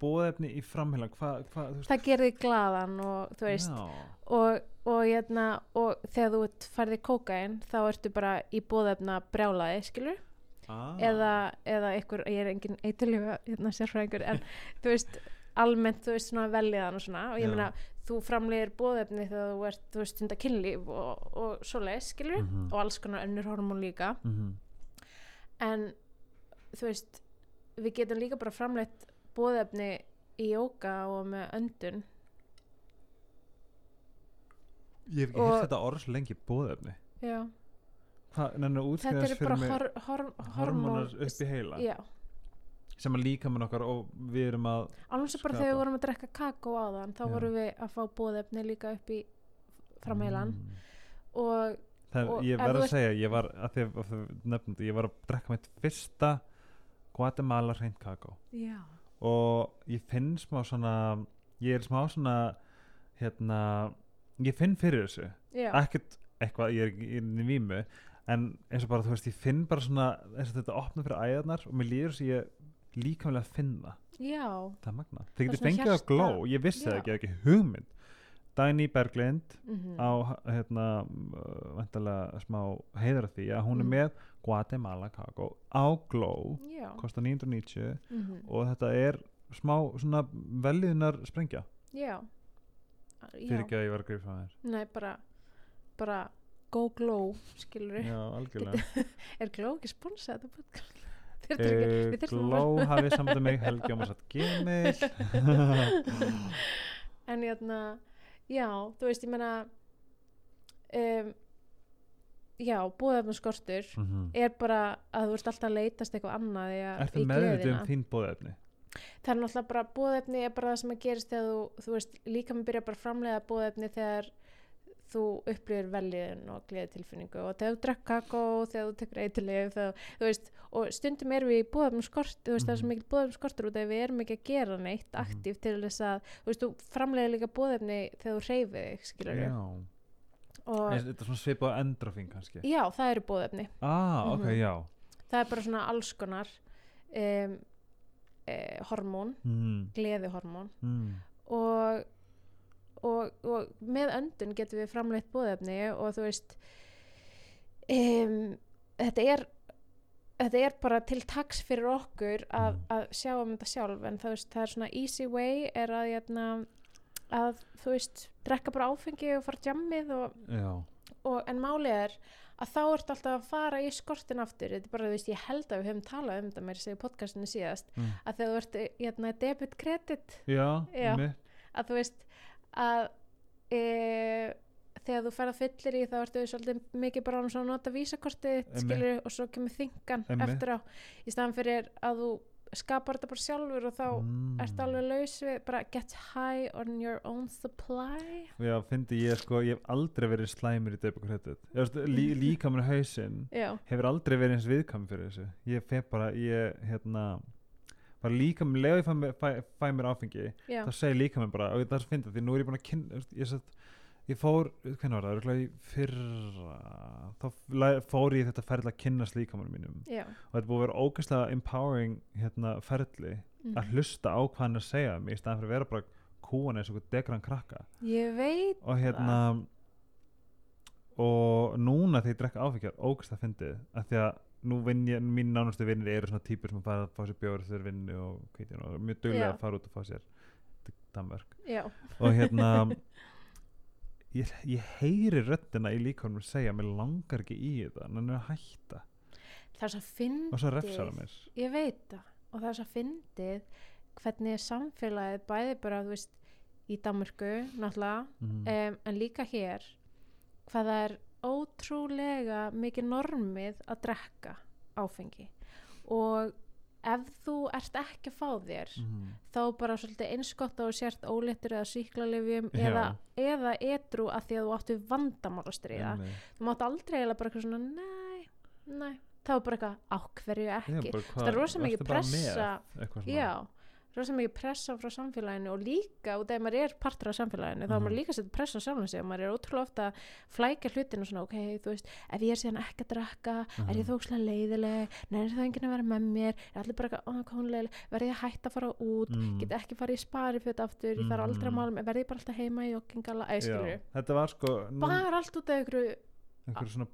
bóðefni í hvað, þú veist. Það gerði glaðan og þú veist. Já, og, og, hérna, og þegar þú færði kókain þá ertu bara í bóðefna brjálaði skilur ah. eða, eða einhver, ég er engin eiturlífa hérna, sérfræðingur en þú veist almennt þú veist svona veljaðan og svona. Og ég meina þú framlegir bóðefni þegar þú ert þú veist stunda kynlíf og, og svoleiðis skilur Mhm. og alls konar önnur hormón líka. Mhm. en þú veist við getum líka bara framleitt bóðefni í jóka og með öndun. Ég hef ekki hitt þetta orð svo lengi bóðefni já, að þetta eru bara hor, hor, hormónar hormón upp í heila. Já, sem að líka með okkar og við erum að alveg svo bara Skapa. þegar við vorum að drekka kakó á þann þá Já. vorum við að fá bóðefni líka upp í framheilan Mm. og Það, Og ég ef verð þú að segja, ég var að því að því nefndi, ég var að drekka mitt fyrsta Guatemala hreint kakó já, og ég finn smá svona ég er smá svona hérna, ég finn fyrir þessu ekkert eitthvað, ég er ekki inn í vímu en eins og bara þú veist, ég finn bara svona eins og þetta opna fyrir æðarnar og mér líður að ég líkamlega finna. Já. Það er magna, Það er getur fengið hjarta- gló. ég vissi það Já. ekki, ég hef ekki hugmynd. Dagný Berglind mhm, á hérna uh, vantarlega smá heiðar af því að hún er Mm. með Guatemala kakó á Glow já, kostar 990 mhm, og þetta er smá svona velliðunar sprengja. Já. Fyrir ekki að ég var að frá þér nei bara bara go glow skilur er glow ekki sponsað þetta podcast? ekki- uh, Glow hafið samband mig Helgi Ómarsat Gmail en hérna já, þú veist, ég meina um, já, búðefnaskortur Mhm. er bara að þú ert alltaf að leitast eitthvað annað í, að- Ertu í meðvitið um þín bóðefni? það er náttúrulega bara búðefni er bara það sem að gerist þegar þú, þú veist, líka með byrja bara að framleiða búðefni þegar þú upplýður veljiðin og gleðitilfinningu og þegar þú drekk kakó, þegar þú tekur veist, og stundum erum við í búðefnum skort, veist, það er svo Mhm. mikil búðefnum skortur út af við erum ekki að gera neitt Mhm. aktíft til þess að, þú veist, þú framleiðir líka búðefni þegar þú og Er þetta er svona svipað endrofín kannski já, það eru búðefni Ah, ok, Mhm. já það er bara svona alls konar um, eh, hormón, mm. gleðihormón Mm. og, og, og með öndun getum við framleitt búðefni og þú veist um, þetta er þetta er bara til taks fyrir okkur að, Mm. að sjá um þetta sjálf en það, veist, það er svona easy way er að, jæna, að þú veist drekka bara áfengi og fara jammið og, Já, og, en málið er að þá ertu alltaf að fara í skortin aftur þetta er bara, þú veist, ég held að við höfum talað um þetta mér segja podcastinu síðast mm. að þú ert jæna, debit credit já, Já. að þú veist að e, þegar þú ferð að fyllir í þá ertu svolítið mikið bara að nota vísakortið skilur og svo kemur þingan eftir á. Í staðan fyrir að þú skapar þetta bara sjálfur og þá mm. ertu alveg laus við bara get high on your own supply. Já, fyndi ég sko, ég hef aldrei verið slæmur í veist, lí, líka mér hausinn já, hefur aldrei verið eins viðkvæm fyrir þessu. Ég feg bara, ég, hérna bara líka mér, lega ég fæ, fæ, fæ mér áfengi, já, þá segir líka mér bara og það er svo fyndið, því nú er ég búin að kynna ég, satt, ég fór, hvernig var það, fyrra. Þá fór ég þetta ferli að kynnast líkamann mínum. Já. Og þetta er búið að vera ógeðslega empowering hérna, ferli mm. að hlusta á hvað hann er að segja um mig í staðan fyrir að vera bara kúan eins og degran krakka. Ég veit og hérna og núna þegar ég drekka áfengjar ógeðslega fyndið að því að nú vinn ég, mín nánustu vinnir eru svona típur sem fara að fá sér bjóður þegar vinnu og hvítin og mjög duglega Já. að fara út og fá sér til Danmörk já, og hérna ég, ég heyri röddina í líkaunum segja mér langar ekki í þetta en hann er að hætta. Það er svo fyndið. Og svo refsar hann mér. Ég veit það. Og það er svo fyndið hvernig samfélagið bæði bara þú veist í Danmörku náttúrulega mm. um, en líka hér hvað það er ótrúlega mikið normið að drekka áfengi. Og ef þú ert ekki að fá þér mm. þá bara svolítið einskott að þú sért óléttur eða síklarlifjum Já. eða, eða etru að því að þú áttu vandamál að stríða. Þú mátt aldrei eða bara eitthvað svona nei, nei, þá bara eitthvað á hverju Já, ekki? það er rosa mikið pressa. eitthvað svona? já, rosa mikið pressa frá samfélaginu og líka út af að maður er partur af samfélaginu þá er maður Mhm. líka setja pressa á sjálfum sig og maður er ótrúlega ofta að flækja hlutinu svona ok, þú veist, ef ég er síðan ekki að drakka er ég Mhm. þó ókslega leiðileg neður það enginn að vera með mér er allir bara, ó, hvað hún leiðileg verði ég hætt að fara út Mm. get ekki fara í spari fyrir aftur, ég þarf aldrei að Mhm. mála mig verði ég bara alltaf heima í joggingala, eða Já, skilur þetta var sko nú, bara allt út af ykkur nokkrum svona-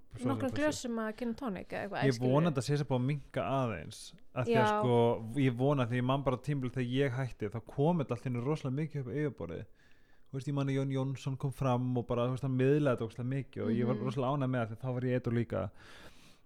glössum að gin eitthvað, ég vona að það sé sér búið að minka aðeins að því að sko ég vona því ég man bara tímbil þegar ég hætti þá kom þetta henni rosalega mikið upp á yfirborðið. Þú veist ég man að Jón Jónsson kom fram og bara þú veist hann miðlaði þetta óslega mikið og ég var Mhm. rosalega ánægð með það því þá var ég eitthvað líka.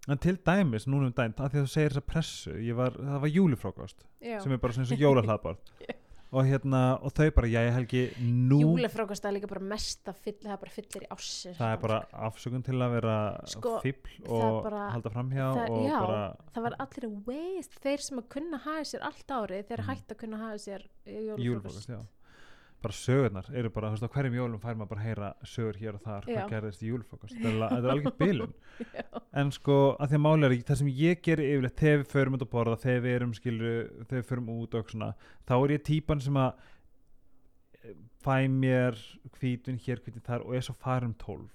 En til dæmis, núna um dæm að því að þú segir þessa pressu, var, það var júlifrákost sem er bara svona eins og jólahlaðbord og hérna, og þau bara, já ég helgi nú, júlefrákast er líka bara mesta fyll, það er bara fyllir í ásir það er bara afsökun til að vera Sko, það og bara- halda framhjá það- já. bara það var allir waste, þeir sem að kunna hafa sér allt árið, þeir Mm. hægt að kunna hafa sér júlefrákast bara sögurnar eru bara, þú veist, á hverjum jólum fær maður bara að heyra sögur hér og þar, Já. hvað gerðist í júlifrákost þetta er al- þetta algjör bilun. En sko, að því að máli er það sem ég geri yfirleitt, þegar við förum út að borða þegar við erum, skilur, þegar við förum út og svona, þá er ég típan sem að eh, fæ mér hvítun hér, hvítun þar og er svo farum tólf.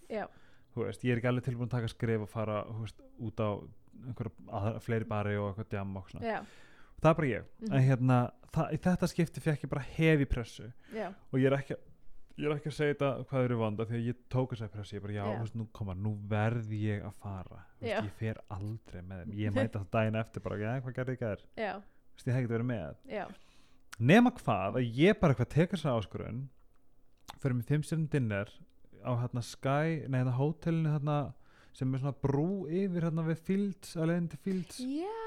Veist, ég er ekki alveg tilbúin að taka skref og fara, þú veist, út á fleiri bari og eitthvað djam og svona, já, það er bara ég. Mhm. en hérna, það, í þetta skipti fekk ég bara hefi pressu. Já, og ég er ekki ég er ekki að segja þetta hvað eru vanda því að ég tók þess að pressu, ég bara já, þú veist, nú koma, nú verð ég að fara. Já. veist, ég fer aldrei með þeim. Ég mæta það daginn eftir bara, já, hvað gerði ég þú veist, ég hef ekki verið með. Nema hvað, að ég bara eitthvað tekur þess áskurun fyrir mig fimm stjörnum dinner á hérna Sky, nei hérna hótelinu hérna sem er svona brú yfir hérna við Fields, til Fields.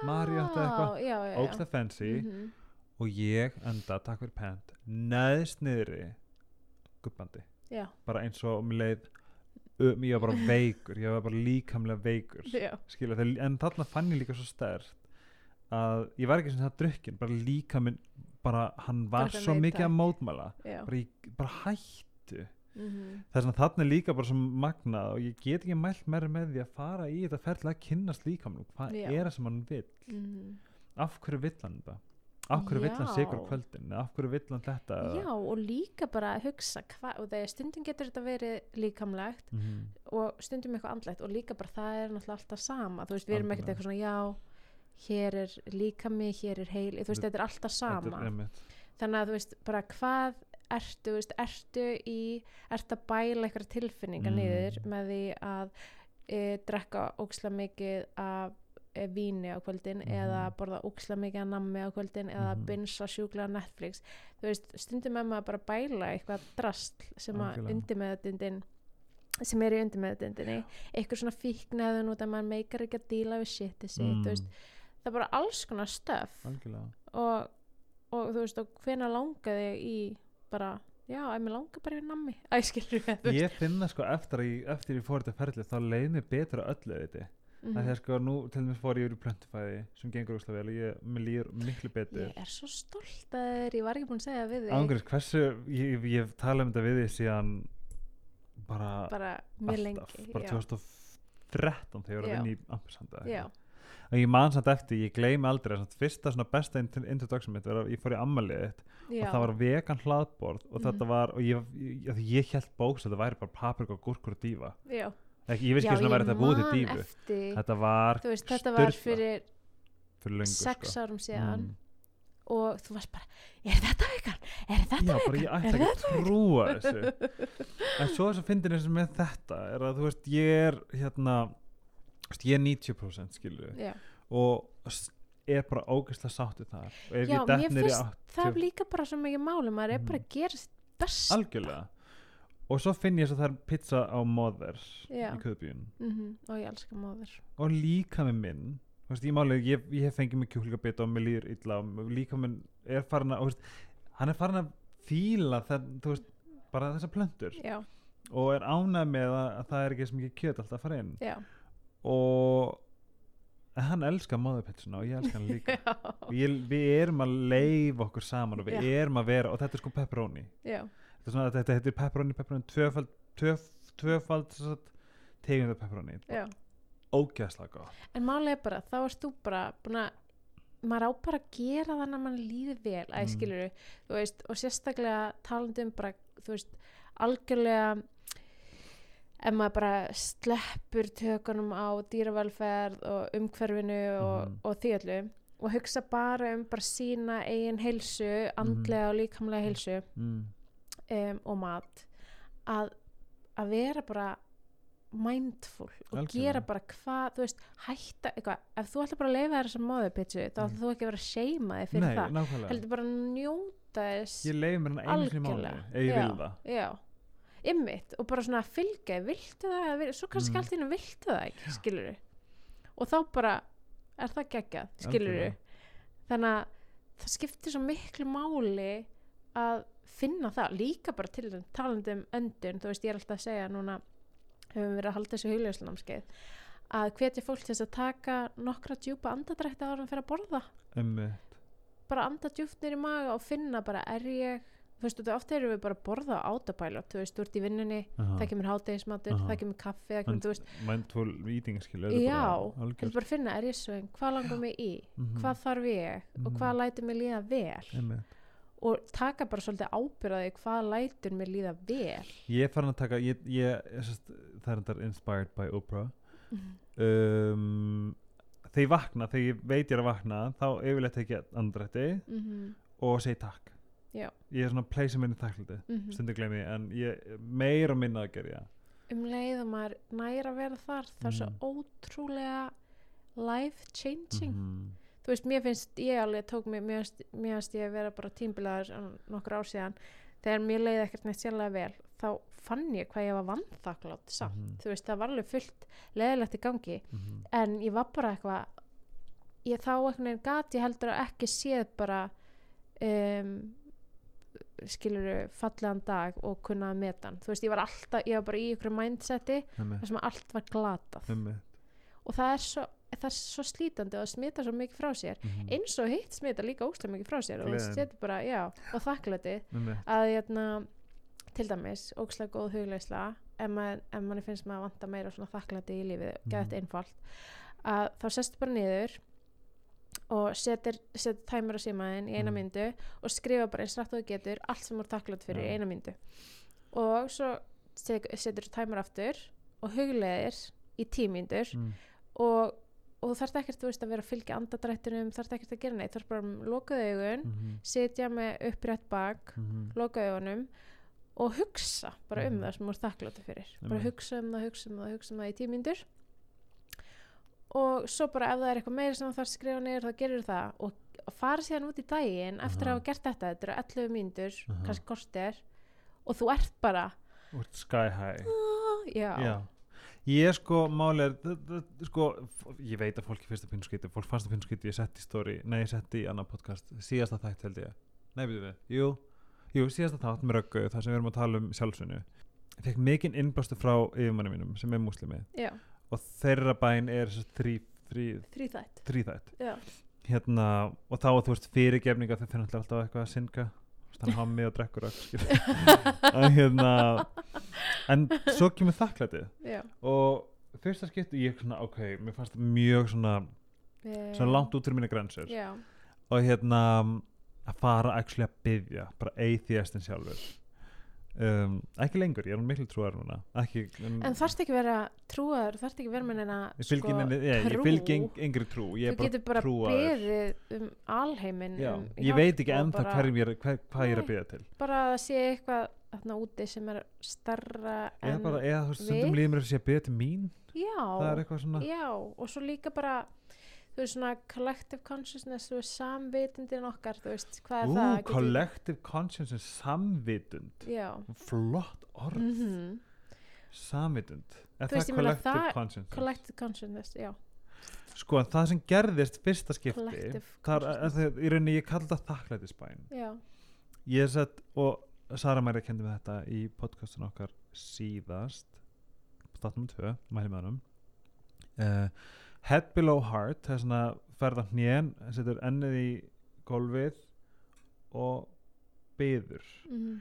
Marriott eitthvað. ógsta fancy. Mhm. og ég enda, takk fyrir pent neðst niðri gubbandi, já, bara eins og um leið um, ég var bara veikur ég var bara líkamlega veikur. Skilja, þegar, en þarna fann ég líka svo stert að ég var ekki sem það drukkin bara líka minn bara hann var svo mikið að mótmæla. Bara, ég, bara hættu mhm, þess að þarna er líka bara svo magnað og ég get ekki mælt meira með því að fara í þetta ferðlega að kynnast líkamnum hvað Já. er það sem hann vill? Mhm. af hverju vill hann þetta? Af hverju vill hann sigur kvöldin? Af hverju vill hann þetta? Já, og líka bara að hugsa hva, og þegar stundum getur þetta verið líkamlegt Mhm. og stundum eitthvað andlegt og líka bara það er náttúrulega alltaf sama. Þú veist, við erum ekkert eitthvað svona já hér er líkami, hér er heil þú veist, Þetta- er alltaf sama. er þannig að þú veist, bara hvað ertu, veist, ertu í ertu að bæla eitthvað tilfinningar Mm. niður með því að e, drekka óksla mikið af e, víni á kvöldin Mhm. eða borða óksla mikið af nammi á kvöldin eða Mhm. binsa sjúklega Netflix þú veist, stundum með maður bara að bæla eitthvað drastl sem að undir meðutundin sem er í undir meðutundinni eitthvað svona fíkneðun út að maður meikar ekki að díla við shitið sitt, Mm. þú veist það er bara alls konar stöf og, og þú veist og hvena langaði í bara, já, ef mér langar bara í nammi. Æskilur ég finna sko eftir að ég, eftir ég fór þetta ferli þá leið mér betur að öllu þetta mm. Mhm. þegar sko nú til dæmis fór ég yfir í plöntufæði sem gengur úslega vel og ég, mér líður miklu betur. Ég er svo stolt að þér, ég var ekki búin að segja við þig. Ángurins, hversu, ég, ég hef talað um þetta við því síðan bara, bara alltaf, lengi bara já. 2013 þegar ég var að vinna í Ampersanda já, og ég man samt eftir, ég gleymi aldrei samt, fyrsta svona besta int- introduction mitt var að ég fór í ammalið þitt já, og það var vegan hlaðborð og Mhm. þetta var, og ég, ég, ég held bóks að þetta væri bara paprika, gúrkur og dífa já, ég veist ekki svona væri þetta búið til dífu eftir, þetta var veist, þetta var fyrir fyrir löngu sex sko. árum síðan Mm. og þú varst bara, er þetta vegan? er þetta Já, bara vegan? ég ætla Er ekki að trúa þessu En svo þess að fyndin þessu með þetta er að þú veist, ég er hérna ég er 90% skilur já, og er bara ógeðslega sáttu ef já mér finnst það 80 líka bara svo mikið máli maður er bara Mhm. að gera sitt best algjörlega. Og svo finn ég svo það er pizza á móður í köðbjörn mm og ég elska móður og líka með minn. Veist, ég máli, ég, ég hef fengið mig kjúklingabita og mér líður illa og líka minn er farin að, veist, hann er farin að fíla það, veist, bara þessar plöntur. Já, og er ánægð með að, að það er ekki sem ekki kjöt alltaf að fara inn. Já, og hann elskar móðupitsuna og ég elskar hann líka. Ég, við erum að leifa okkur saman og við Já. erum að vera og þetta er sko pepperoni. Já, þetta er svona þetta heitir pepperoni, pepperoni tvöfald, tvöf, tvöfald tegundar pepperoni. Ógæðslega gott. En máli er bara, þá erst þú bara búin að maður á bara að gera þannig að mann líði vel að Mm. og sérstaklega talandi um bara, þú veist, algjörlega ef maður bara sleppur tökunum á dýravelferð og umhverfinu og, Mhm. og því öllu og hugsa bara um bara sína eigin heilsu, Mhm. andlega og líkamlega heilsu mm. um, og mat að, að vera bara mindful og Algjörlega. gera bara hvað, þú veist, hætta eitthvað, ef þú ætlar bara að leifa þér þessa móðupitsu þá ætlar þú ekki að vera að seima þig fyrir Mm. Nei, það heldur bara að njóta þess ég leiði mér hann einu mánuði Algjörlega. ef ég vil það já, ymmit og bara svona fylgja, viltu það vil- svo kannski Mm. allt í hennu viltu það ekki, skilur og þá bara er það geggjað, skilur Algjörlega. þannig að það skiptir svo miklu máli að finna það, líka bara til þeim talandi um öndun, þú veist ég er alltaf að segja núna, höfum verið að halda þessu hugljóslanamskeið, að hvetja fólk til þess að taka nokkra djúpa andadrætti ára fyrir að borða, Einmitt. bara anda djúpt nýr í maga og finna bara er ég þú veist, þú- oft erum við bara að borða á autopilot þú veist, þú ert í vinnunni, Aha. það kemur hátegismatur það kemur kaffi, það kemur, þú veist. mindful eating skilur Já, bara en algjört. bara finna, er ég sveng, hvað langar mig í? Mhm. hvað þarf ég? Og hvað lætur mig líða vel? Einmitt. og taka bara svolítið ábyrðaði hvað lætur mig líða vel. Ég er farin að taka ég, ég, það er þetta inspired by Oprah. Mhm. um, þegar ég vakna þegar ég veit ég er að vakna þá yfirleitt ekki andrætti Mhm, og segi takk Já. ég er svona að pleysa minni þakkliti mhm. stundu gleymi en ég meira minna að gera um leið og maður næra að vera þar það er svo Mhm. ótrúlega life changing Mhm. þú veist, mér finnst ég alveg tók mér mér finnst ég að vera bara tímbilaður nokkur ár síðan þegar mér leiði ekkert neitt sérlega vel þá fann ég hvað ég var vannþakklátt samt, Mhm. þú veist, það var alveg fullt leðilegt í gangi, Mhm. en ég var bara eitthvað ég þá einhvern veginn gat ég heldur að ekki séð bara um, skilur fallegan dag og kunna að meta hann, þú veist, ég var alltaf ég var bara í ykkur mindseti þar sem allt var glatað Einmitt. og það er svo, það er svo slítandi og smita svo mikið frá sér Mhm. eins og hitt smita líka óslega mikið frá sér og Gleðin. já, og þakklæti að hérna til dæmis, óslega góð hugleisla ef, mað, ef manni finnst maður að vanta meira þakklæti í lífið, Mhm. geðt einfalt að þá sestu bara niður og setur, setur tæmur á símaðin í eina Mhm. myndu og skrifa bara eins rætt og þú getur allt sem þú er þakklætt fyrir í eina myndu og svo set- setur tæmur aftur og hugleðir í tímyndur Mm. og, og þú þarft ekkert þú veist að vera að fylgja andadrættinum þarft ekkert að gera neitt, þú þarft bara að loka augun Mhm. sitja með upprétt bak Mhm. loka augunum og hugsa bara um Mhm. það sem þú ert þakkláttur fyrir bara hugsa um það, hugsa um það, hugsa um það í tímyndur og svo bara ef það er eitthvað meira sem þú þarf að skrifa niður þá gerir það. Og, fara síðan út í daginn eftir að Aha. hafa gert þetta, þetta eru 11 mínútur Aha. kannski korter. Og þú ert bara ert sky high. "Ah", já, Já. Ég sko, er, þ- sko, ég veit að fólki fyrst að finna skýti, fólk fannst að finna skýti, ég setti í story, nei, ég setti í annar podcast, síðasta þætt held ég, nei, byrju við, jú, jú, síðasta þátt með röggu, þar sem við erum að tala um sjálfsögnu, ég fekk mikinn innblástu frá yfirmanni mínum, sem er muslimi, já, og þeirra bæn er þrý, þrý, þrýþætt þrýþætt, já, hérna, og þá, þú veist, fyrirgefninga, þau finnum alltaf eitthvað að synga, hann hammi og drekkur öll, skilur, en hérna, en svo kemur þakklætið, og fyrsta skipti ég svona ok, mér fannst það mjög svona, svona langt út fyrir minni grensur. Já, og hérna að fara actually að byggja bara atheistin sjálfur um, ekki lengur, ég er miklu trúar núna. Ekki, um, en þarft ekki vera trúaður, þarft ekki vera með neina sko, ég, eng, engri trú ég þú getur bara beðið um alheiminn Já, um ég veit ekki ennþá hvað ég er að byggja til. bara að sé eitthvað þarna úti sem er starra eða bara, eða þú stundum líður mér að sé að byggja til mín. Já, það er eitthvað svona já og svo líka bara þú veist svona collective consciousness þú veist samvitundin okkar þú veist hvað er Ú, það collective conscience samvitund. Já. Flott orð, mm samvitund. Er Þú veist, það meina, collective það- conscience collective consciousness, já. Sko en það sem gerðist fyrsta skipti consciousness. það, í rauninni ég kalli það þakklætisbæn. Ég er sett og Sara Mæri kendi með þetta í podcastun okkar síðast þáttum tvö, mæli með hannum uh, head below heart það er svona ferða hnén setur ennið í golfið og byður mm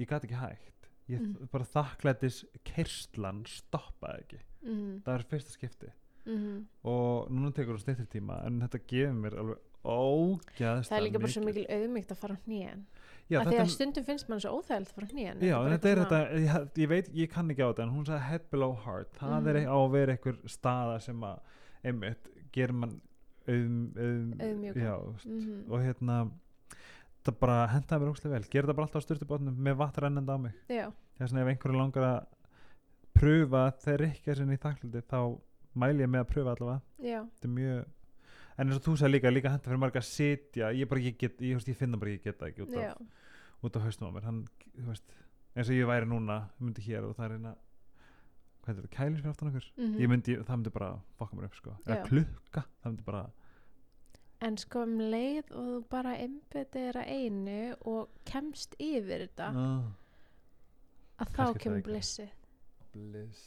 ég gat ekki hægt. Ég Mhm. bara þakklætis kerslan stoppaði ekki. Mm það er fyrsta skipti. Mm og núna tekur það styrtir tíma en þetta gefur mér alveg ógæðslega það er líka bara svo mikil auðmygt að fara að þetta því að stundum finnst mann svo óþægild að fara á hnén Já, en þetta er þetta, ég, ég veit, ég kann ekki á þetta en hún sagði head below heart það er Mhm. á að vera einhver staða sem að einmitt, gerir mann auðm, auðm, Auðmjúkan. já, þú veist, mm og hérna það bara hendaði mér óslega vel. Gerir það bara alltaf á styrtubotnum með vatn rennandi á mig. Þess vegna ef einhverju langar að pröfa þeir ekki sinni í þakkliti þá mæli ég með að pröfa allavega. Já, þetta er mjög en eins og þú sagði líka, líka henda fyrir marga að sitja. Ég bara ekki get, ég, ég finna bara ekki geta ekki út af af haustum á mér. Hann, veist, eins og ég væri núna ég myndi hér og það er eina hvað er þetta, kælis fyrir aftan okkur Mhm. ég myndi, það myndi bara fokka mér upp sko eða Já. klukka, það myndi bara en sko um leið og þú bara einbyttir að einu og kemst yfir þetta ah, að þá það kemur ekki. blissið bliss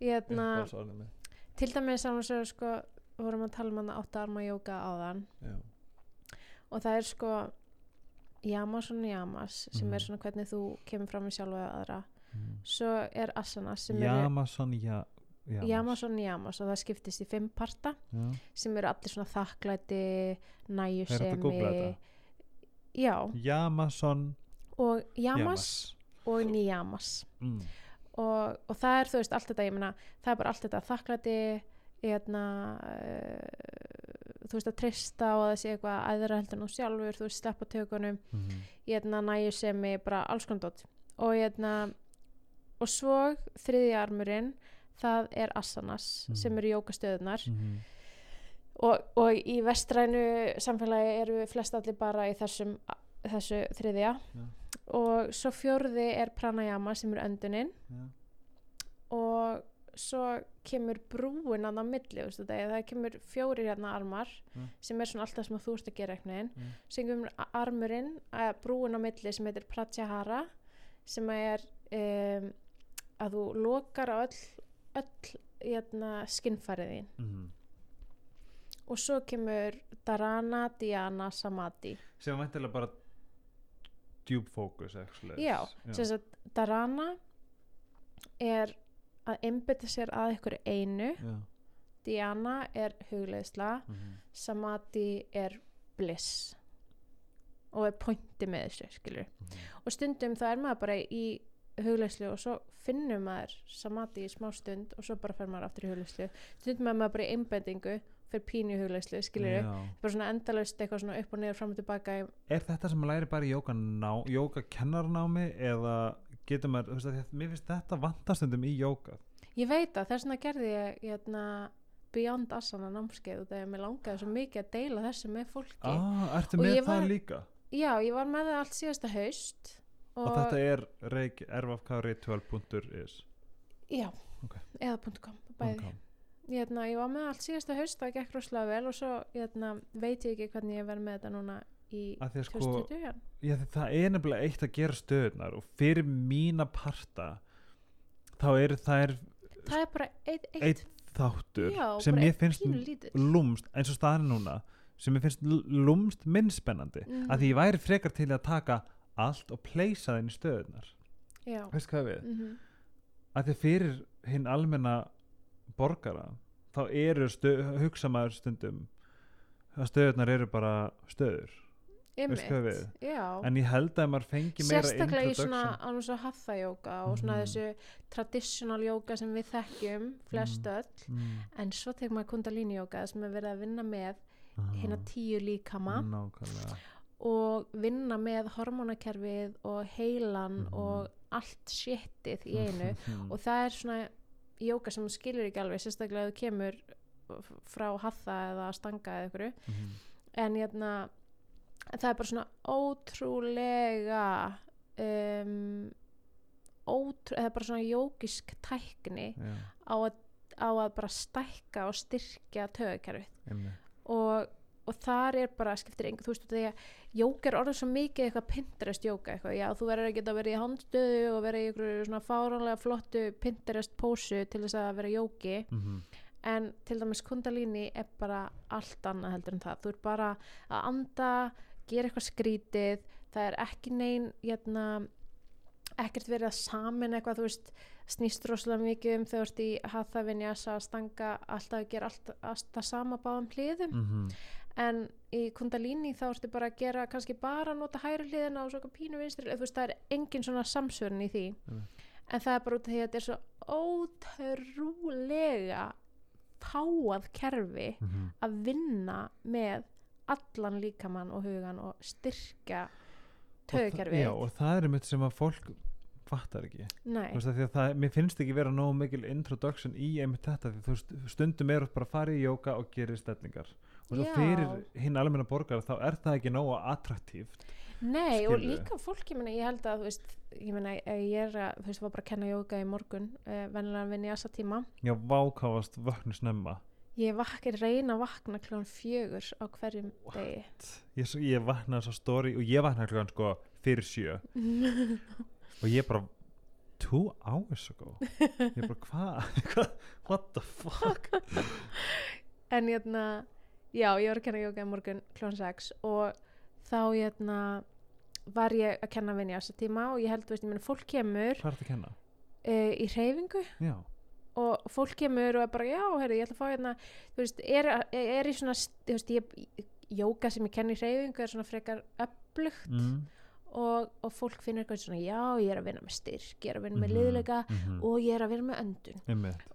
Hérna, uppáhaldsorðið mitt. til dæmis saman svo sko vorum að tala um hann átt arma jóga áðan Já. og það er sko yamas og niyamas sem Mhm. er svona hvernig þú kemur fram með sjálfa eða aðra Mm. Svo er sem eru Jamason ja, yamas og það skiptist í fimm parta Já. sem eru allir svona þakklæti Er næjusemi Jamason og yamas og niyamas. Mm. og, og það er þú veist allt þetta ég meina það er bara allt þetta þakklæti hérna uh, þú veist að trista og að það sé eitthvað æðra heldur nú sjálfur, þú veist sleppa tökunum. Mm. hérna næjusemi, bara alls konar dót. Og hérna og svo þriðja armurinn það er asanas Mhm. sem eru jókastöðunar Mm. og, og í vestrænu samfélagi eru við flest allir bara í þessum þessu þriðja Já. og svo fjórði er pranayama sem er öndunin Já. og svo kemur brúin að það milli veistu það kemur fjórir hérna armar Mm. sem er svona alltaf sem að þú ert að gera eitthvað Mm. sem kemur armurinn að brúin á milli sem heitir pratyahara sem er um, að þú lokar á öll, öll hérna, skinnfærið þín Mm. og svo kemur dharana, dhyana, samadhi sem væntilega bara djúb fókus já, sem sagt dharana er að einbytta sér að ykkur einu já. dhyana er hugleiðsla Mm. samadhi er bliss og er pointi með þessu Mm. og stundum það er maður bara í hugleyslu og svo finnur maður samadhi í smá stund og svo bara fer maður aftur í hugleyslu stundum maður bara í einbendingu fyrir pínu í hugleyslu, skilur Já. bara svona endalaust eitthvað svona upp og niður fram og tilbaka er þetta sem maður læri bara í jóga, jóga kennarnámi eða getur maður, þú veist mér finnst þetta vantastundum í jóga? Ég veit að þess vegna gerði ég hérna, Beyond Asana námskeið og þegar mér langaði svo mikið að deila þessu með fólki. Ah, ertu með ég það var- líka? Já, ég var með það allt síðasta haust og, þetta er reik erfafkari12.is já, Ok. eða .com bæði. Hérna, ég var með allt síðasta haust, það gekk rosalega vel og svo hérna, veit ég ekki hvernig ég verð með þetta núna í Af því að sko, 2020 já. það er nefnilega eitt að gera stöðunar og fyrir mína parta þá er það er það er bara eitt, eitt, eitt þáttur já, sem eitt finnst lúmst eins og staðan er núna sem mér finnst lúmst minn spennandi Mhm. að því ég væri frekar til að taka allt og pleysa það inn í stöðunar veist hvað við? mm að því fyrir hinn almenna borgara þá eru hugsa maður stundum að stöðunar eru bara stöður við? en ég held að maður fengi meira sérstaklega í svona alveg svo hatha jóka og svona Mhm. þessu traditional jóka sem við þekkjum flest Mhm. öll mm. en svo tekur maður kundalini jóka sem er verið að vinna með hérna tíu líkama nákvæmlega og vinna með hormónakerfið og heilan Mhm. og allt shitið í einu og það er svona jóka sem skilur ekki alveg sérstaklega þú kemur frá hatha eða stanga eða ykkur Mhm. en hérna það er bara svona ótrúlega um, ótrú, það er bara svona jókisk tækni Já, á að, á að bara stækka og styrkja einmitt. og, og þar er bara skiptir engu, þú veist því að jóka er orðið svo mikið eitthvað Pinterest jóka eitthvað, já þú verður að geta verið í handstöðu og verið í einhverju svona fáránlega flottu Pinterest pósu til þess að vera jóki Mhm. en til dæmis kundalíni er bara allt annað heldur en það þú er bara að anda gera eitthvað skrítið það er ekki nein hérna, ekkert verið að samin eitthvað þú veist, snýst rosalega mikið um þú ert í hatha vinyasa að stanga alltaf að gera allt, allt það sama báðum hliðum Mhm. En í kundalíni þá ertu bara að gera kannski bara að nota hægri hliðina og svo eitthvað pínu vinstri eða þú veist það er engin svona samsvörn í því. Mm. en það er bara út af því að þetta er svo ótrúlega fáað kerfi Mhm. að vinna með allan líkamann og hugan og það- tögukerfið Já, og það er mitt sem að fólk fattar ekki. Veist, það, mér finnst ekki vera nógu mikil introduction í einmitt þetta því veist, stundum er bara að fara í jóka og gerir stellingar og svo fyrir hinn almenna borgar þá er það ekki nógu attraktíft Nei, og Skilurðu? líka fólk, ég meina, ég held að, veist, ég meina, eh, ég er að, þú veist, var bara að kenna jóga í morgun, uh, venjulega vinn í assa tíma. Já, vákáfast vöknu snemma Ég vakna, reyna að vakna kljóðan fjögur á hverjum degi. Ég, ég vaknaði svo stóri og ég vaknaði klukkan sko fyrir sjö og ég bara two hours ago ég bara hvað hva? what the fuck en hérna, já, ég var að kenna jóga í morgun kljóðan sex og þá, hérna, var ég að kenna vinn í assa tíma og ég held, veist, ég meina, fólk kemur hvað er þetta að kenna? uh, í hreyfingu Já, og fólk kemur og er bara, já, heyrðu, ég ætla að fá hérna, þú veist, er, er í svona, þú veist, ég, jóga sem ég kenni í hreyfingu er svona frekar upplugt mm. og, og fólk finnur eitthvað svona, já, ég er að vinna með styrk, ég er að vinna með Mhm, liðleika mhm. og ég er að vinna með öndun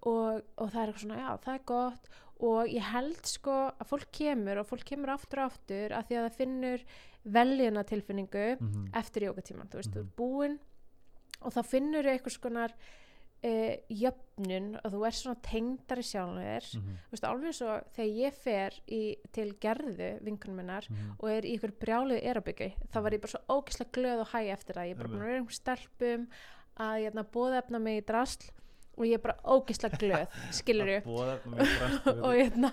og, og það er svona, já, það er gott og ég held sko að fólk kemur og fólk kemur aftur og aftur að því að það finnur veljuna tilfinningu Mhm. eftir jógatíman, þú veist, þú Mhm. er búinn og þá finnur þau eitthvað skonar uh, jöfnun og þú er svona tengdari sjálfur þér Mhm. þú veist, alveg svo þegar ég fer í, til gerðu vinkunum minnar Mhm. og er í ykkur brjáluð erabyggi þá var ég bara svo ógislega glöð og hæg eftir það ég er bara búin að vera einhver stelpum að ég er bóðefna mig í drasl og ég er bara ógislega glöð skilur brast og, hérna,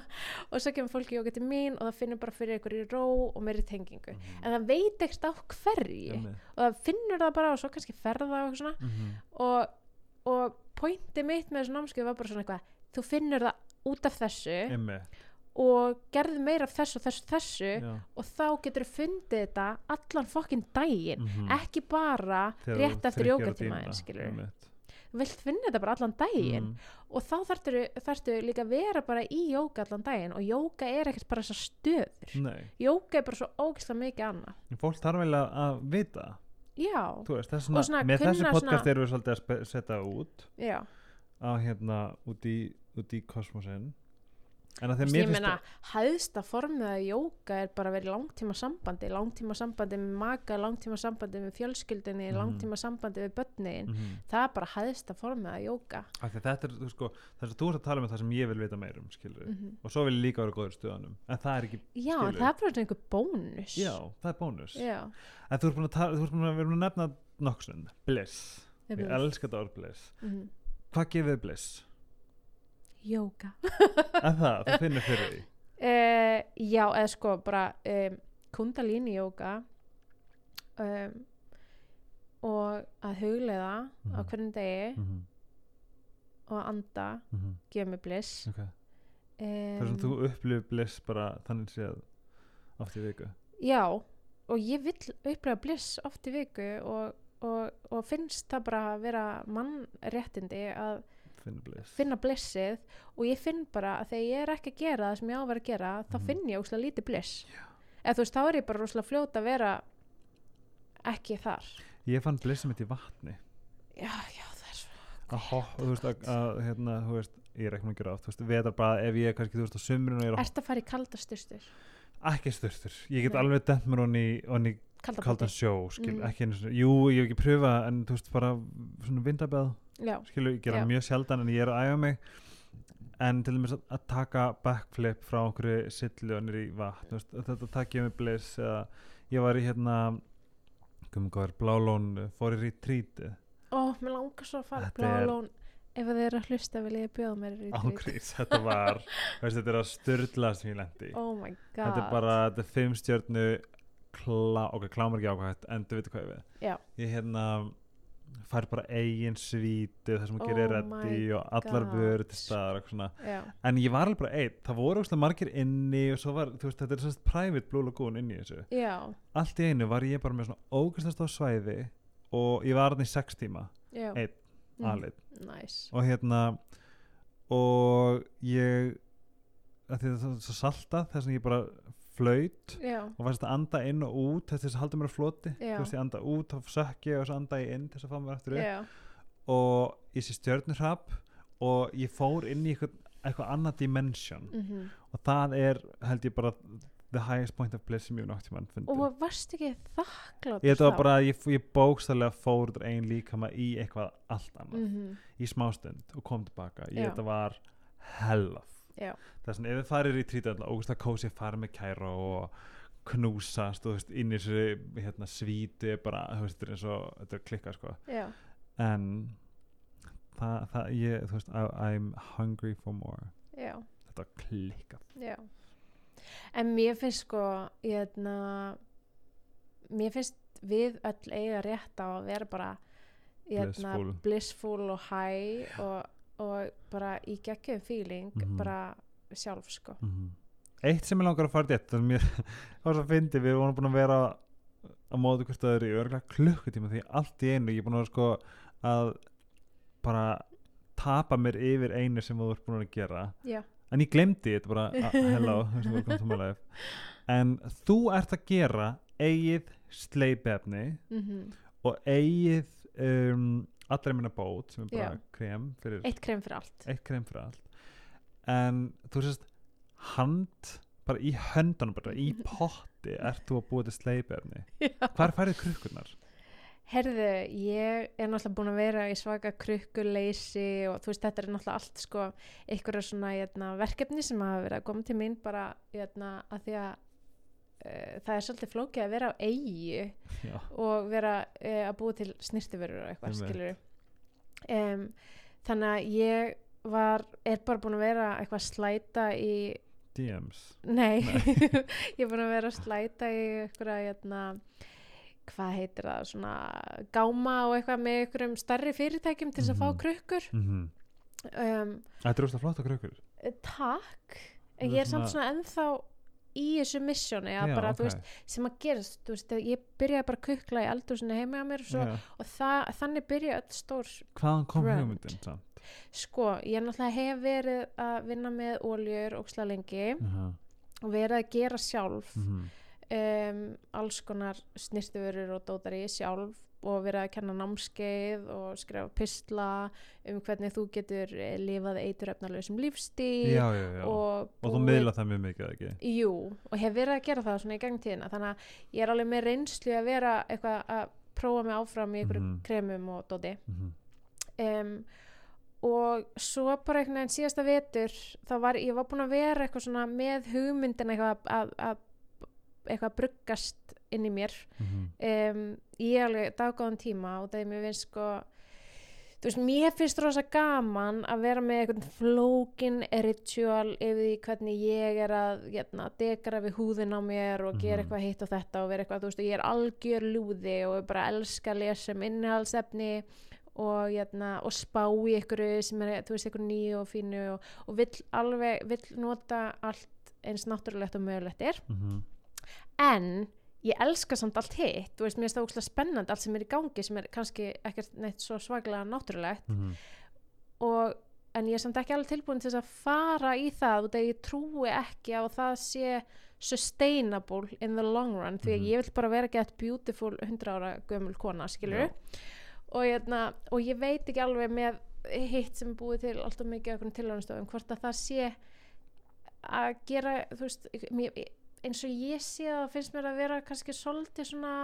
og svo kemur fólki jóka til mín og það finnur bara fyrir í ró og meiri tengingu Mhm. en það veit ekkert á hverju Einmitt. og það finnur það bara og svo kannski ferða og svona Mhm. og, og pointi mitt með þessu námskeið var bara svona eitthvað þú finnur það út af þessu og gerðu meira af þessu og þessu, þessu Já. og þá getur þú fundið þetta allan fokkin daginn Mhm. ekki bara Þegar rétt eftir þriggja ára jókatíma tíma, skilur einmitt. Vilt finna þetta bara allan daginn. Mhm. og þá þarftu líka að vera bara í jóka allan daginn og jóka er ekkert bara þessar stöður. Jóka er bara svo ógislega mikið annað. Fólk þarf vel að- vita. Já, veist, vegna, svona með þessi podcast svona- erum við svolítið að setja út já. á hérna út í, út í kosmosin ég meina, hæðsta formið að jóka er bara að vera í langtíma sambandi langtíma sambandi með maka, langtíma sambandi með fjölskyldinni, Mhm. langtíma sambandi við börnin, Mhm. það er bara hæðsta formið að jóka þetta er, þú sko, þess að þú ert að tala um það sem ég vil vita meir um, skilur mm og svo vil ég líka vera góður í stöðanum en það er ekki, já, Skilurðu? það er bara einhver bónus já, það er bónus já, en þú ert búin að tala, þú ert búin að búin að nefna nokksund, bliss, ég ég veit. elska þetta orð bliss Mhm. hvað þið bliss? Jóka en það, þú finnir fyrir því uh, já, eða sko bara um, kundalíni jóka um, og að hugleiða á Mhm. hvernig degi mm -hmm. og að anda Mm -hmm. gefa mig bliss okay. um, það er sem þú upplifir bliss bara þannig séð oft í viku Já, og ég vill upplega bliss oft í viku og, og, og finnst það bara að vera mannréttindi að bliss finna blissið og ég finn bara að þegar ég er ekki að gera það sem ég á að gera þá Mhm. finn ég óslega lítið bliss eða þú veist, þá er ég bara rosalega fljót að vera ekki þar. Ég fann blissið mitt í vatni. Já, já, það er svo að hopp, þú veist, að, að hérna, þú veist, ég er ekki gera oft, þú veist, vetar bara ef ég er kannski, þú veist, á sumrinu og ég er að Ertu að fara í kalda styrstur? ekki styrtur, ég get Nei. alveg dæmt mér honni, honni Kalda kaldan sjó, skil, Mm. ekki jú, ég hef ekki pröfa en þú veist, bara svona vindabeð Já, skilu, ég gera Já. mjög sjaldan en ég er að æfa mig. En til dæmis að, taka backflip frá einhverju sillu og nýri í vatn, veist, þetta takk ég með bliss eða ég var í hérna góður, blálón fór í retreatið, ó, mér langar svo að fara Þetta er- Blálón, ef það er að hlusta vil ég bjóða mér í ágrís þetta var, veist, þetta er að styrla sem ég lendi Oh my god þetta er bara, þetta er fimm stjörnu klá, ok, klámar ekki ákvæmt en þú veitur hvað ég við. Já. ég hérna fær bara eigin svíti það sem að gera my og allar God. vörur til staðar og svona. Já, en ég var alveg bara einn, það voru óslega margir inni og svo var, veist, þetta er svona private Blue Lagoon inni þessu. Já, allt í einu var ég bara með svona ógæstast á svæði og ég var hann í sex tíma. Einn, Mm, alveg. Nice. Og hérna og ég það er svo salta þess að ég bara flaut Já, og varst að anda inn og út þess að halda mér á floti. Þú veist ég anda út, þá sökk ég og svo anda ég inn þess að fá mér aftur upp. Og ég sé stjörnurhrapp og ég fór inn í eitthvað, eitthvað annað dimension. Mhm. Og það er held ég bara the highest point of bliss sem ég hef nátt tímann fundið. Og varst ekki þakklátt ég þetta var bara, ég, ég bókstæðlega fór úr einn líkama í eitthvað allt annað. Mm í smástund og kom tilbaka ég þetta var hellað Já. þess að ef þið farir í trítið ógust að kósi að fara með kæra og knúsast og þú veist, inn í þessu hérna, svíti bara, þú veist, þetta er eins og þetta er klikka sko, já, en það, það ég, þú veist I, I'm hungry for more. Já, þetta var klikkað. Já. En mér finnst sko hérna mér finnst við öll eiga rétt á að vera bara hérna, Blissful. blissful og high og, og bara í geggjum feeling Mhm. bara sjálf sko. Mm eitt sem ég langar að fara það er mér, það var svo fyndi við vorum búin að vera á móðu hvort það er í örgulega klukkutíma því allt í einu ég er búin að vera sko að bara tapa mér yfir einu sem þú ert búin að gera. Já, en ég glemdi þetta bara ah, hello, en þú ert að gera eigið sleipefni mm og eigið um, allra minna bót sem er bara Já. krem fyrir eitt krem fyrir allt eitt krem fyrir allt en þú sést hand bara í höndunum bara í potti ert þú að búa til sleipefni hvar færið krukkunar? Herðu, ég er náttúrulega búin að vera í svaka krukkuleysi og þú veist, þetta er náttúrulega allt sko einhverja svona jötna, verkefni sem hafa verið að koma til mín bara jötna, að því að það er svolítið flókið að vera á eigi Já, og vera uh, að búa til snirtiförur og eitthvað skilur um, þannig að ég var, er bara búin að vera eitthvað að slæta í DMs Nei, ég er búin að vera að slæta í einhverja, hérna, hvað heitir það, svona gáma og eitthvað með einhverjum starri fyrirtækjum til þess að Mhm. fá krukkur. mm Um, Þetta er úrst að flotta krukkur. takk, en ég er samt svona ennþá í þessu þú veist, sem að gerast, veist, ég byrjaði bara að kukla í eldhúsinu heima á mér og, svo, og það, þannig byrja öll stór Hvaðan kom hugmyndin samt? sko, ég náttúrulega hef verið að vinna með óljur og lengi Uh og verið að gera sjálf -huh. um, alls konar snirtiförur og dótari sjálf og verið að kenna námskeið og skrifa pistla um hvernig þú getur eh, lifað eituröfnarlausum lífstíl Já, já, já og, Og þú miðla það mjög mikið, ekki? Jú, og hef verið að gera það svona í gang tíðina þannig að ég er alveg með reynslu að vera eitthvað að prófa mig áfram í einhverjum Mhm. kremum og dóti Mm um, og svo bara einhvern veginn síðasta vetur þá var, ég var búin að vera eitthvað svona með hugmyndin eitthvað að, að, að eitthvað að bruggast inn í mér -hmm. um, í alveg daggóðan tíma og það er mér finnst sko þú veist, mér finnst rosa gaman að vera með einhvern flókin ritual yfir því hvernig ég er að getna, dekara við húðin á mér og gera Mhm. eitthvað hitt og þetta og vera eitthvað, þú veist, og ég er algjör lúði og ég bara elska að lesa um innihaldsefni og, getna, og spá í einhverju sem er, þú veist, einhverju nýju og fínu og, og vill alveg, vill nota allt eins náttúrulegt og mögulegt er Mm en ég elska samt allt hitt þú veist, mér finnst það ókslega spennandi allt sem er í gangi sem er kannski ekkert neitt svo svaglega náttúrulegt -hmm. og, en ég er samt ekki alveg tilbúin til þess að fara í það og þegar ég trúi ekki á að það sé sustainable in the long run því að Mhm. ég vil bara vera gett beautiful 100 ára gömul kona, skilur Já. og, hérna, og ég veit ekki alveg með hitt sem er búið til alltaf mikið okkur tilhörnstofum hvort að það sé að gera þú veist, mér, eins og ég sé það finnst mér að vera kannski svolítið svona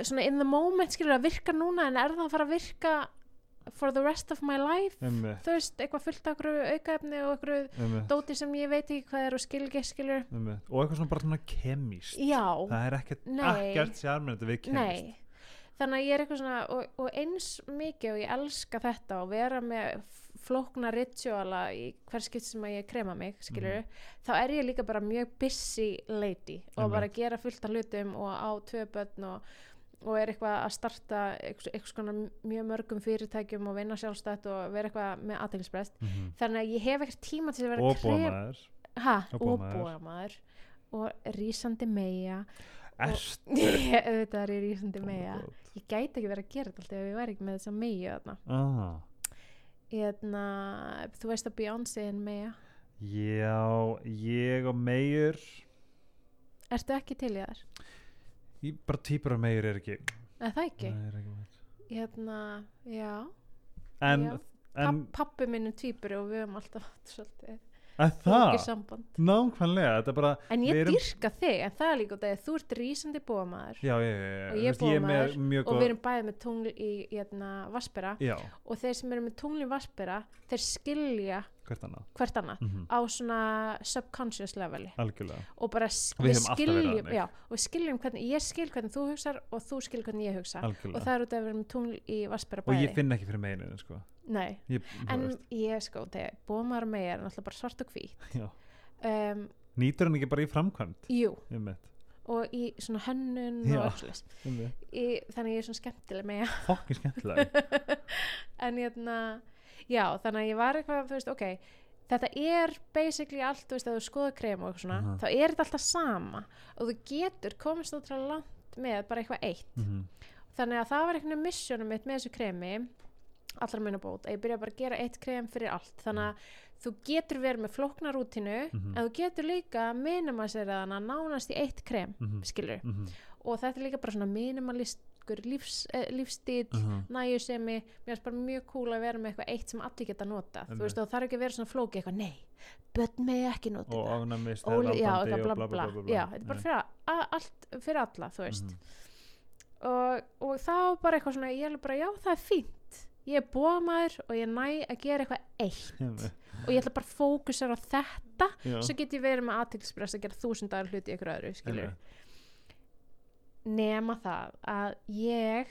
svona in the moment skilur að virka núna en er það að fara að virka for the rest of my life? Einmitt, þú veist, eitthvað fullt af okkur aukaefni og okkur einmitt, dóti sem ég veit ekki hvað er og skil ekki skilur einmitt. Og eitthvað svona bara svona kemist já, Það er ekkert, ekkert sjarmennandi við kemist nei þannig að ég er eitthvað svona og, og eins mikið og ég elska þetta og vera með flókna rituala í hver skipt sem að ég krema mig skilur, þá er ég líka bara mjög busy lady og Einmitt. bara gera fullt af hlutum og á tvö börn og, og er eitthvað að starta eitthvað, svona mjög mörgum fyrirtækjum og vinna sjálfstætt og vera eitthvað með aðeinsbrest mm -hmm. þannig að ég hef ekkert tíma til að vera Og krem- Og og bómaður. bómaður og rísandi meja Erst ég, auðvitað er ég rísandi Oh meja ég gæti ekki verið að gera þetta alltaf ef ég væri ekki með þessa meju þarna ah. Hérna, þú veist að Beyoncé er meja Já, ég og meir ertu ekki til í þar? ég, Bara týpur af meir er ekki eða það ekki? Nei, er ekki meir. hérna, já, En, Já. en Papp, pappi minn er tvíburi og við höfum alltaf svolítið að það? Nákvæmlega, þetta er bara en ég erum- dyrka þig, en það er líka út af því að þú ert já, já Og ég er mjög og við erum bæðið með tungl í hérna, vaspera Já, og þeir sem eru með tungl í vaspera þeir skilja hvert annað. Hvert annað mm á svona subconscious leveli algjörlega. Og bara Við við skiljum já, og við skiljum hvernig, ég skil hvernig þú hugsar og þú skil hvernig ég hugsa. Og það er út af að við erum tungl í Vassbera og bæði. ég finn ekki fyrir meinin sko. Ég, en ég sko, þegar bómaður með er náttúrulega bara svart og hvít. Um, nýtur hann ekki bara í framkvæmd? Jú, og í svona hönnun Já. og einmitt. þannig ég er svona skemmtileg með fokkin skemmtilega en hérna já, þannig að ég var eitthvað, þú veist, ok þetta er basically allt, þú veist, að þú skoða krem og eitthvað svona, Aha. þá er þetta alltaf sama og þú getur komist ótrúlega langt með bara eitthvað eitt mm þannig að það var veginn missjónum mitt með þessu kremi allra minna bót, að ég byrja bara að gera eitt krem fyrir allt, þannig að þú getur verið með flókna rútinu Mhm. en þú getur líka minimasera þannig nánast í eitt krem, Mhm. skilur -hmm. og þetta er líka bara svona minimaliskur lífs, eh, lífstíl Uh næjusemi, mér finnst bara mjög cool að vera með eitthvað eitt sem allir geta nota þú veist, og það þarf ekki að vera svona flóki eitthvað, nei, börn með ekki nota og já, valdandi eitthvað og bla bla bla. já, þetta er bara fyrir, allt, fyrir alla þú veist. Mhm. og, og þá bara eitthvað svona, ég er bara, já, það er fínt. Ég er bómaður og ég næ að gera eitthvað eitt. Og ég ætla bara að fókusera á þetta. Já. svo get ég verið með aðtilspress að gera þúsundar hluti ykkur öðru, skilur nema það að ég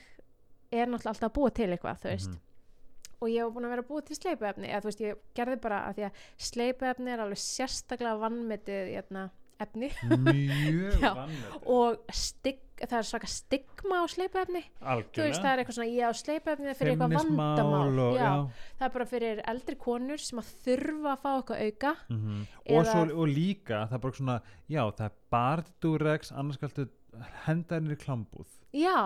er náttúrulega alltaf að búa til eitthvað þú veist, Mhm. og ég hef búin að vera að búa til sleipuefni eða þú veist, ég gerði bara að því að sleipuefni er alveg sérstaklega vannmetið hérna, efni Já. og stig, það er svaka stigma á sleipuefni þú veist, það er eitthvað svona, ég á sleipuefni fyrir eitthvað vandamál og, já, já. það er bara fyrir eldri konur sem að þurfa að fá eitthvað auka Mhm. og, Eða- svo, og líka það er bara svona já það er bara durex annars skaltu henda henni í klambúð. Já,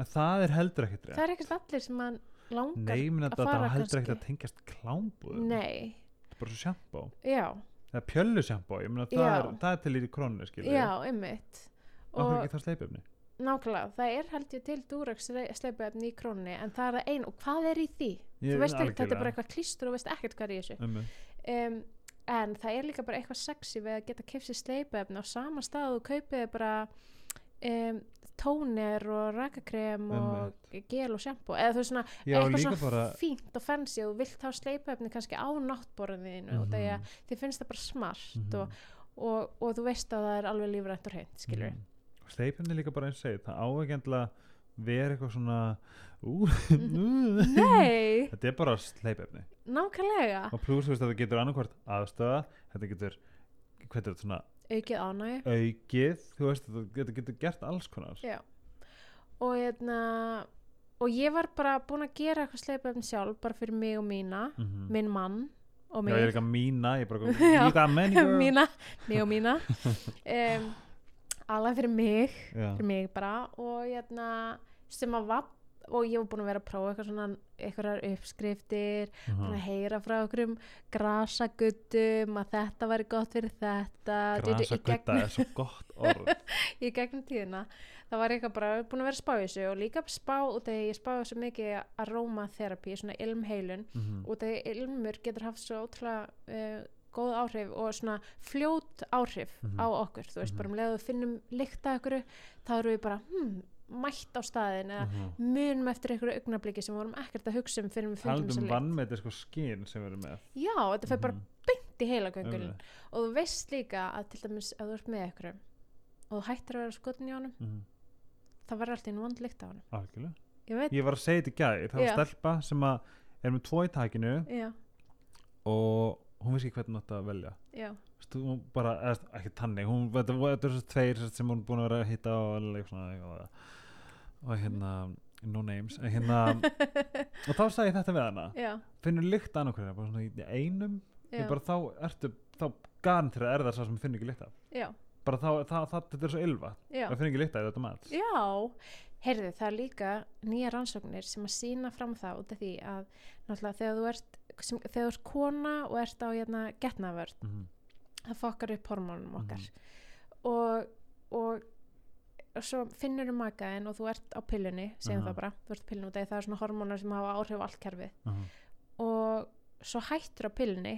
að það er heldur ekkert það rétt er ekkert allir sem að langar nei, menn að að það fara heldur ekkert að tengjast klambúð nei, bara svo sjampó já, eða pjöllu sjampó, það, er- það er til í krónu skilur já, einmitt. Og og ekki það sleipefni? nákvæmlega, það er held ég til Durex sleipuefni í krónni en það er það ein og hvað er í því? Ég- þú veist ekki, þetta er bara eitthvað klístur og veist ekkert hvað er í þessu. Um, en það er líka bara eitthvað sexy við að geta kefsið sleipuefni á sama stað og kaupið bara um, tónir og rakakrem og gel og sjampo eða þú veist svona já, eitthvað svona bara fínt og fancy og vilt hafa sleipuefni kannski á náttborðinu mm Mhm. -hmm. þið finnst það bara smart Mhm. og, og, og þú veist að það er alveg lífrænt og hreint skilur mm. sleipefni líka bara eins segið það á ekki endilega vera eitthvað svona ú, nei, þetta er bara sleipefni nákvæmlega og pluss þú veist að það getur annarkvort aðstöða þetta getur er þetta svona aukið ánægju. Aukið þú veist þetta getur, getur gert alls konar. Já. og hérna og ég var bara búin að gera eitthvað sleipefni sjálf bara fyrir mig og mína Mhm. minn mann og já mig ég er líka mína ég er bara Já. many girl mína, mig og mína. Um, alveg fyrir mig já, fyrir mig bara. Og hérna sem að var og ég var búin að vera að prófa eitthvað svona eitthvað uppskriftir Mhm. búin að heyra frá okkur um grasaguttum að þetta væri gott fyrir þetta Þú veit, grasa í gegnum- gutta er svo gott orð í gegnum tíðina það var eitthvað bara búin að vera að spá þessu og líka spá út af því ég spáði svo mikið aromatherapy, svona ilmheilun Mhm. út af því ilmur getur haft svo ótrúlega uh, góð áhrif og svona fljót áhrif Mhm. á okkur, þú veist, Mhm. bara um leið að finnum líkta okkur, þá erum við bara hmm, mætt á staðin eða Mhm. munum eftir einhverju augnabliki sem við vorum ekkert að hugsa um fyrir við fundum talandi þessa um lykt. vannmeti sko skinn sem við erum með Já, þetta fer bara Mhm. beint í heilagöngulinn Einmitt. og þú veist líka að til dæmis ef þú ert með ykkur og þú hættir að vera skotin í honum Mhm. það verður alltaf einu vond lykt á honum algjörlega ég veit, ég var að segja þetta í gæri það var stelpa sem að er með tvo í takinu já, og hún vissi hvernig hún átti að velja. Stu, bara, eða, ekki tannig hún, þetta voru þetta eru svo tveir sem hún er búin að vera að hitta og, svona, og, og hérna no names hérna, og þá sagði þetta við hana. Já, finnur lykt annað hverja bara svona í einum. Bara þá ertu, þá garantir er það sá sem finnur ekki lykt af. Já, bara þá, það, það, þetta er svo ylva það finnur ekki lykt af þetta mat. Já. Heyrðu það er líka nýja rannsóknir sem að sína fram það út af því að náttúrulega þegar þú ert sem, þegar þú ert kona og ert á hérna getnavörn mm -hmm. það fokkar upp hormónum okkar og, og og svo finnur þú makaðin og þú ert á pillunni segjum Aha. það bara, þú ert á pillunni út af það er svona hormónar sem hafa áhrif á allt kerfið uh -huh. og svo hættur á pillunni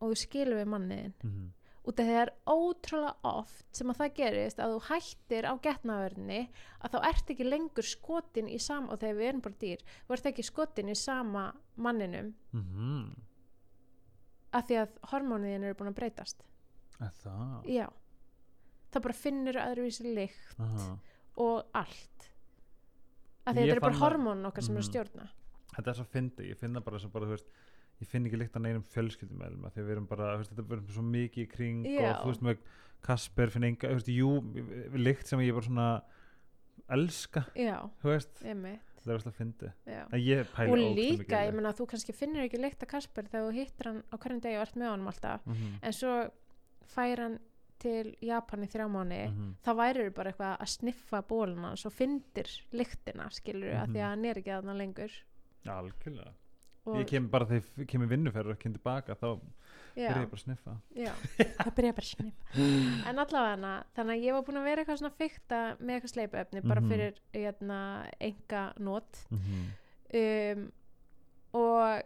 og þú skilur við manniðin mhm. Út af því það er ótrúlega oft sem að það gerist að þú hættir á getnaverðinni að þá ert ekki lengur skotin í sama og þegar við erum bara dýr þú ert ekki skotin í sama manninum Mhm. að því að hormóniðin eru búin að breytast Er það? já það bara finnur öðruvísi lykt Aha. og allt að því þetta eru bara fann að- hormónin okkar sem eru að Mhm. stjórna Þetta er svo fyndi, ég finn það bara sem bara, þú veist ég finn ekki líkt á neinum fjölskyldumælum því að við erum bara, þú veist, þetta er bara svo mikið í kring Já. og þú veist með Kasper finn enga, þú veist, jú, líkt sem ég bara svona elska, já, þú veist það er alltaf fyndi, já. en ég og ógeðslega líka, mikið í ég því. meina þú kannski finnur ekki lykt af Kasper þegar þú hittir hann á hverjum degi og ert með honum alltaf Mhm, en svo fær hann til Japan í þrjá mánu mhm. þá væri bara eitthvað að sniffa bóluna og svo fyndir lyktina skilur að Mhm. því að hann er ekki að hann lengur algjörlega og, ég kem bara þegar ég kemur vinnuferð og kem tilbaka þá byrja ég bara að sniffa já, það byrja bara að sniffa en allavega þannig að ég var búin að vera eitthvað svona fykta með eitthvað sleipuefni bara Mhm. fyrir hérna, enga not Mhm. um, og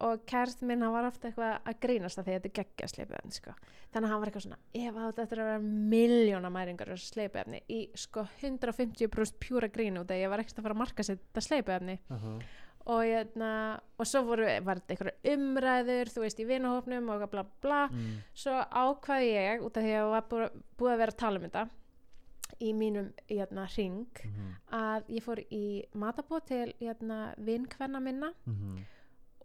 og kærst minn hann var ofta eitthvað að grínast að því að þetta geggja sleipuefni sko. þannig að hann var eitthvað svona ef átt eftir að vera miljóna mæringar sleipuefni í sko 150% pjúra grín út að ég var ekkert að fara að marka sér þetta sleipuefni Aha. Og, hérna, og svo voru, var þetta einhverja umræður þú veist í vinahópnum og bla bla Mm. svo ákvaði ég út af því að ég var búið, að vera að tala um þetta í mínum hérna, ring Mhm. að ég fór í matabóð til hérna, vinkvenna minna Mhm.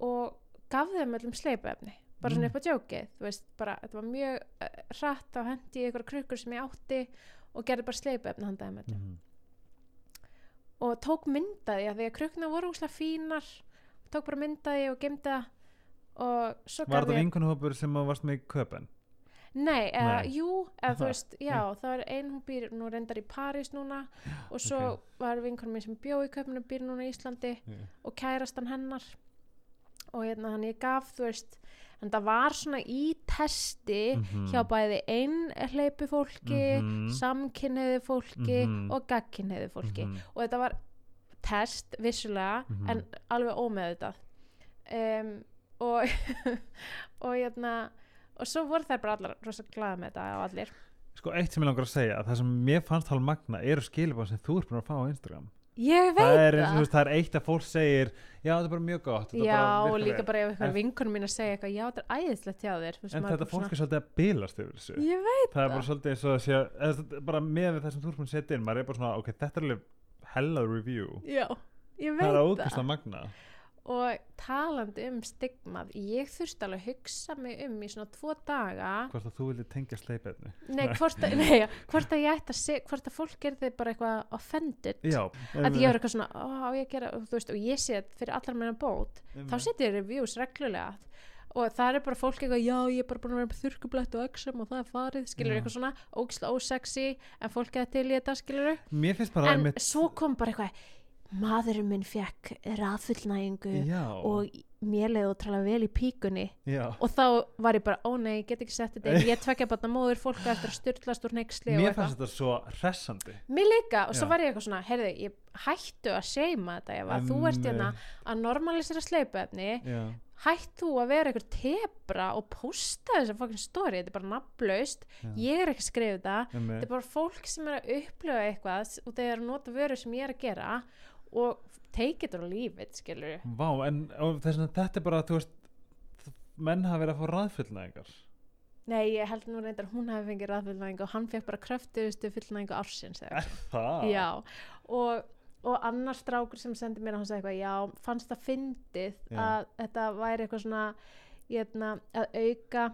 og gaf þeim öllum sleipuefni bara svona Mm. upp á djókið þú veist, bara, þetta var mjög uh, hratt á hendi í einhverja krukkur sem ég átti og gerði bara sleipuefni handa þeim öllum Mhm. Og tók myndaði að því að krukna voru úslega fínar tók bara myndaði og gemdi það og svo Var ég vinkunhópur sem varst með í köpen? nei, eða, Nei. jú, eða þú Það- veist já, það er ein hún býr nú reyndar í París núna og svo ok. var vinkunum minn sem bjó í köpunu býr núna í Íslandi Yeah. og kærastan hennar og hérna hann ég gaf þú veist en það var svona í testi Mhm. hjá bæði einhleipu fólki Mhm. samkynniði fólki Mhm. og gagkynniði fólki Mhm. og þetta var test vissulega Mhm. en alveg ómeðvitað um, og og hérna og svo voru þær bara allar rosa glaða með þetta og allir Sko eitt sem ég langar að segja að það sem mér fannst hálf magna eru skilabáð sem þú ert búin að fá á Instagram ég veit það er, það, veist, það er eitt að fólk segir já þetta er bara mjög gott já og líka vel." bara ef eitthvað En- vinkunum mín að segja eitthvað já þetta er æðislegt hjá þér. En þetta bara fólk er svolítið að bilast yfir þessu. Ég veit það er bara svolítið eins og að er bara með það sem þú búin að setja inn maður er bara svona ok þetta er alveg hellað review. Já, ég það veit er það, ógæslega magna og talandi um stigmað ég þurfti alveg að hugsa mig um í svona tvo daga. Hvort að þú vilja tengja sleipefni. Nei, hvort að, nei, hvort að ég ætti að se, hvort að fólk gerði bara eitthvað offended. Já að ég er eitthvað svona, ó, ég gera veist, og ég set fyrir allar meina bót þá setja ég reviews reglulega. Og það er bara fólk eitthvað, já ég er bara búin að vera með þurrkublætt og öxum og það er farið, skilur Já. eitthvað svona ógislega ósexy, en fólk eða til í þetta skilur en einmitt- svo kom bara eitthvað maðurinn minn fekk raðfullnægingu og mér leiði ótrúlega vel í píkunni. Já. og þá var ég bara, ó nei, ég get ekki sett þetta ég tvekja bara móður fólk á eftir að styrlast úr neyksli mér fannst þetta svo hressandi. Mér líka, og svo Já. var ég eitthvað svona, heyrðu, ég hættu að seima þetta ef að þú ert hérna að normalisera sleipuefni, já, hætt þú að vera eitthvað tebra og posta þessa fucking story, þetta er bara nafnlaust, ég er ekki að skrifa þetta, er bara fólk sem er að upplifa eitthvað og þeir eru að nota vöru sem ég er að gera og take it or leave it, skilur. Vá, en þess að þetta er bara, þú veist, menn hafa verið að fá raðfullnæðingar. Nei, ég held nú reyndar hún hafi fengið raðfullnæðingu og hann fekk bara kröftuðustu fullnæðingu ársins það? já og, og annar strákur sem sendi mér hann sagði eitthvað, já, fannst það fyndið Já. að þetta væri eitthvað svona jötna, að auka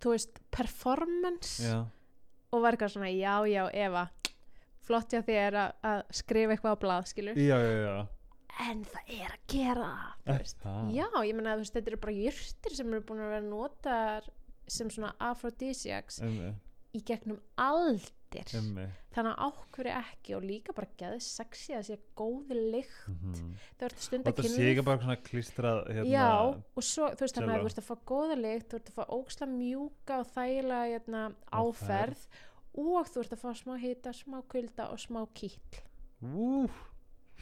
þú veist, performance Já, og var eitthvað svona, já, já, Eva flott hjá þér að, að skrifa eitthvað á blað, skilur já, já, já. en það er að gera það, það? já, ég þú veist, þetta eru bara jurtir sem eru búin að vera notar sem svona aphrodisiacs Emmi, í gegnum aldir emmi. þannig að ákverju ekki og líka bara geði sexy að sé góð lykt Mm þau ert að Og stunda þetta sé ekki bara svona klístrað, hérna. já, og svo, þú veist þannig að þú ert að fá góða lykt þú ert að fá óksla mjúka og þægilega hérna, Áferð. áferð og þú ert að fá smá hita, smá kulda og smá kýll Ú,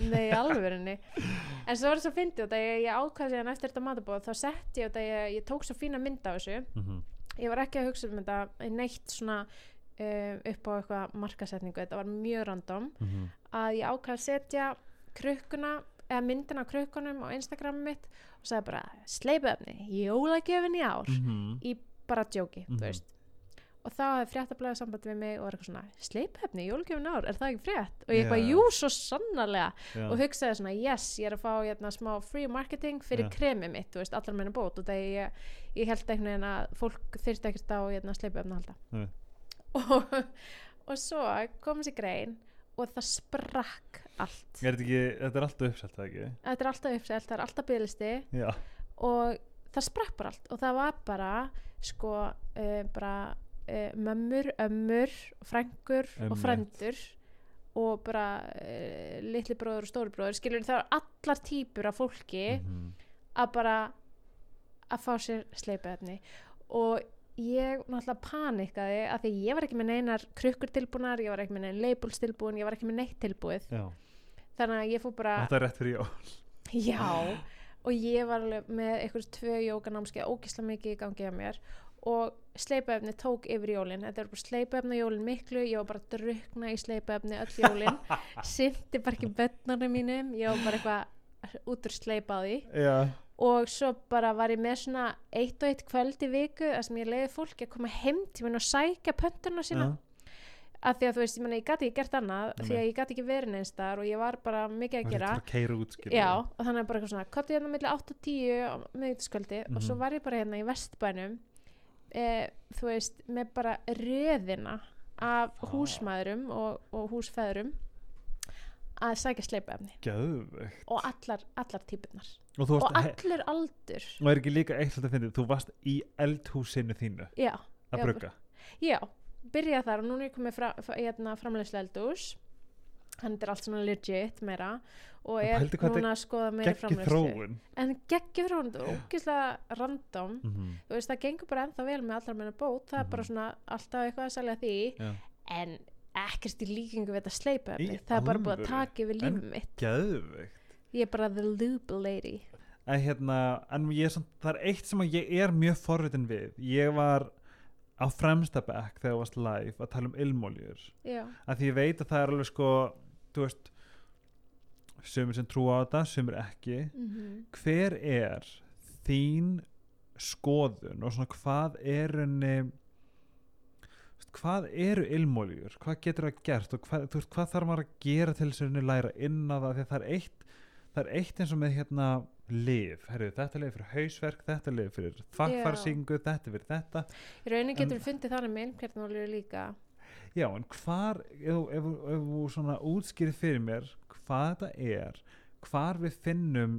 nei, alvörinni en svo var það svo fyndið og það ég, ég ákvað síðan eftir þetta matabóð þá sett ég og það ég, ég tók svo fína mynd af þessu. Mhm, ég var ekki að hugsa um þetta neitt svona uh, upp á eitthvað markasetningu, þetta var mjög random. Mhm, að ég ákvað að setja krukkuna eða myndin á krukkunum á Instagramum mitt og sagði bara sleipefni, jólagjöfin í ár. Mhm. í bara djóki, Mhm. þú veist og þá hefði fréttablaðið samband við mig og var eitthvað svona sleipefni, jólagjöfin í ár, er það ekki frétt? og ég eitthvað, jú, svo sannarlega. Já. og hugsaði svona, yes, ég er að fá hérna, smá free marketing fyrir Já. kremið mitt veist, allar meina bót. Og þegar ég, ég held veginn að fólk þyrfti ekkert á hérna, sleipefni halda. Og, og svo kom þessi grein og það sprakk allt. Er þetta ekki, þetta er alltaf uppselt, það ekki? þetta er alltaf uppselt, það er alltaf bygglisti og það sprakk bara allt. Og það var bara sko uh, bara uh, mömmur, ömmur frængur og Einmitt. frændur og bara uh, litli bróður og stóri bróður skilur það var allar típur af fólki Mhm. að bara að fá sér sleipaefni og ég náttúrulega panikaði að því ég var ekki með neinar krukkur tilbúnar, ég var ekki með neina labels tilbúin, ég var ekki með neitt tilbúið Já. þannig að ég fór bara Þetta er rétt fyrir jól. Já, og ég var með einhvers tvö jókanámskeið ógisla mikið í gangi að mér og sleipaefni tók yfir jólin þetta er bara sleipaefni jólin miklu ég var bara að drukna í sleipaefni öll jólin syndi bara ekki bönnarnir mínum ég var bara eitthvað út úr sleipaði Já. og svo bara var ég með svona eitt og eitt kvöld í viku þar sem ég leiði fólki að koma heim til minn og sækja pönturna sína Já. af því að þú veist, ég, ég gæti ekki gert annað því að Nei. ég gæti ekki verið neins þar og ég var bara mikið að gera er út. Já, og þannig bara eitthvað svona Kottu hérna milli 8 og 10 á miðvítaskvöldi og svo var ég bara hérna í vestbænum e, þú veist, með bara röðina af Vá. húsmaðurum og, og húsfæðurum að sækja sleipefni. Og allar, allar típunar Og og allur aldur. Og er ekki líka eitt svolítið fyndið, þú varst í eldhúsinu þínu já, að brugga. já, byrja þar og núna er ég komið fra, fra, hérna, framleiðslu eldús hann er allt svona legit meira og er núna að skoða meira þróun. en geggjur þróun, þetta er ógeðslega random Mhm. þú veist, það gengur bara ennþá vel með allar meina bót, það er bara Mhm. svona alltaf eitthvað að selja því, Já. en ekkert í líkingu við þetta sleipa það er bara búið að taka yfir lífið mitt Gæðvegt. ég er bara the lube lady En hérna, en ég er samt, það er eitt sem ég er mjög forritin við. Ég var á fremsta bekk þegar þú varst live að tala um ilmóljur. Að því ég veit að það er alveg sko, þú veist, sumir sem trúa á þetta, sumir ekki. mm hver er þín skoðun og svona hvað er henni hvað eru ilmóljur hvað getur það gert og hvað, veist, hvað þarf maður að gera til þess að læra inn á það? Því að það er eitt það er eitt eins og með hérna liv, herru, þetta er liv fyrir hausverk þetta er liv fyrir þvakkfarsingu þetta er fyrir þetta. Í raunin getur við fundið þannig með ilmkjarnolíu líka já, en hvar, ef, ef, ef þú svona útskýrið fyrir mér hvað þetta er hvar við finnum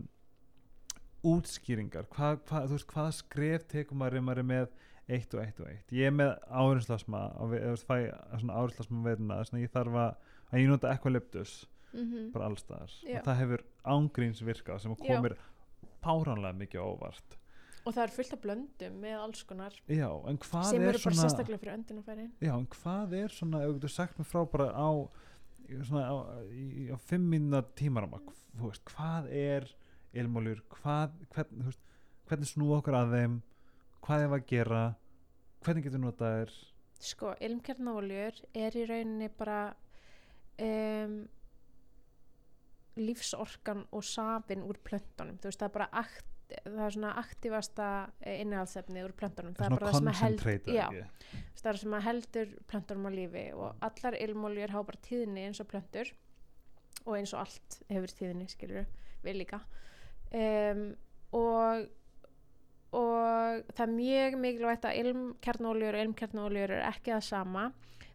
útskýringar hvað, þú veist, hvaða skref tekum maður ef maður er með eitt og eitt og eitt? Ég er með svona árinslasma verðina ég þarf að, að ég nota ekvalyptus mm bara allstaðar og það hefur ángríns virkað sem komir páránlega mikið óvart og það er fullt af blöndum með alls konar já, sem er eru bara sérstaklega fyrir öndunafæri Já, en hvað er svona, ef þú sagt mér frá bara á, svona, á, í, á fimm minna tímarama, þú veist, hvað er ilmóljur, hvað, hvern, veist, hvernig snúa okkur að þeim, hvað er að gera, hvernig getur notað þér, sko, ilmkjarnóljur er í rauninni bara um, lífsorkan og safin úr plöntunum. Þú veist, það er bara akt, það er svona aktivasta innihaldsefni úr plöntunum. Það er bara það sem að held, koncentrata það er sem að heldur plöntunum á lífi og allar ilmóljur hafa bara tíðni eins og plöntur og eins og allt hefur tíðni skilur við líka. Um, og og það er mjög mikilvægt að ilmkjarnóljur og ilmkjarnóljur er ekki það sama.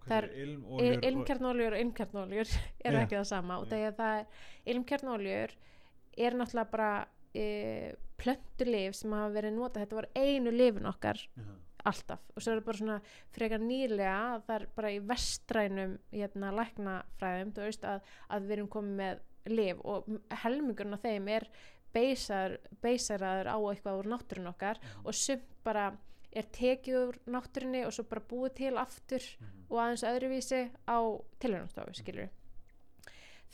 Er ilmóljur og, ilmkjarnóljur eru Já. ekki það sama og þegar það er ilmkjarnóljur er náttúrulega bara e, plöntulif sem hafa verið notað þetta var einu lifin okkar Já. alltaf. Og svo er það bara svona frekar nýlega það er bara í vestrænum hérna læknafræðum þú veist að, að við erum komið með lif og helmingurinn af þeim er beisar, beisaraður á eitthvað úr náttúrun okkar og sumt bara er tekið úr náttúrunni og svo bara búið til aftur og aðeins öðruvísi á tilhörnastofu skilur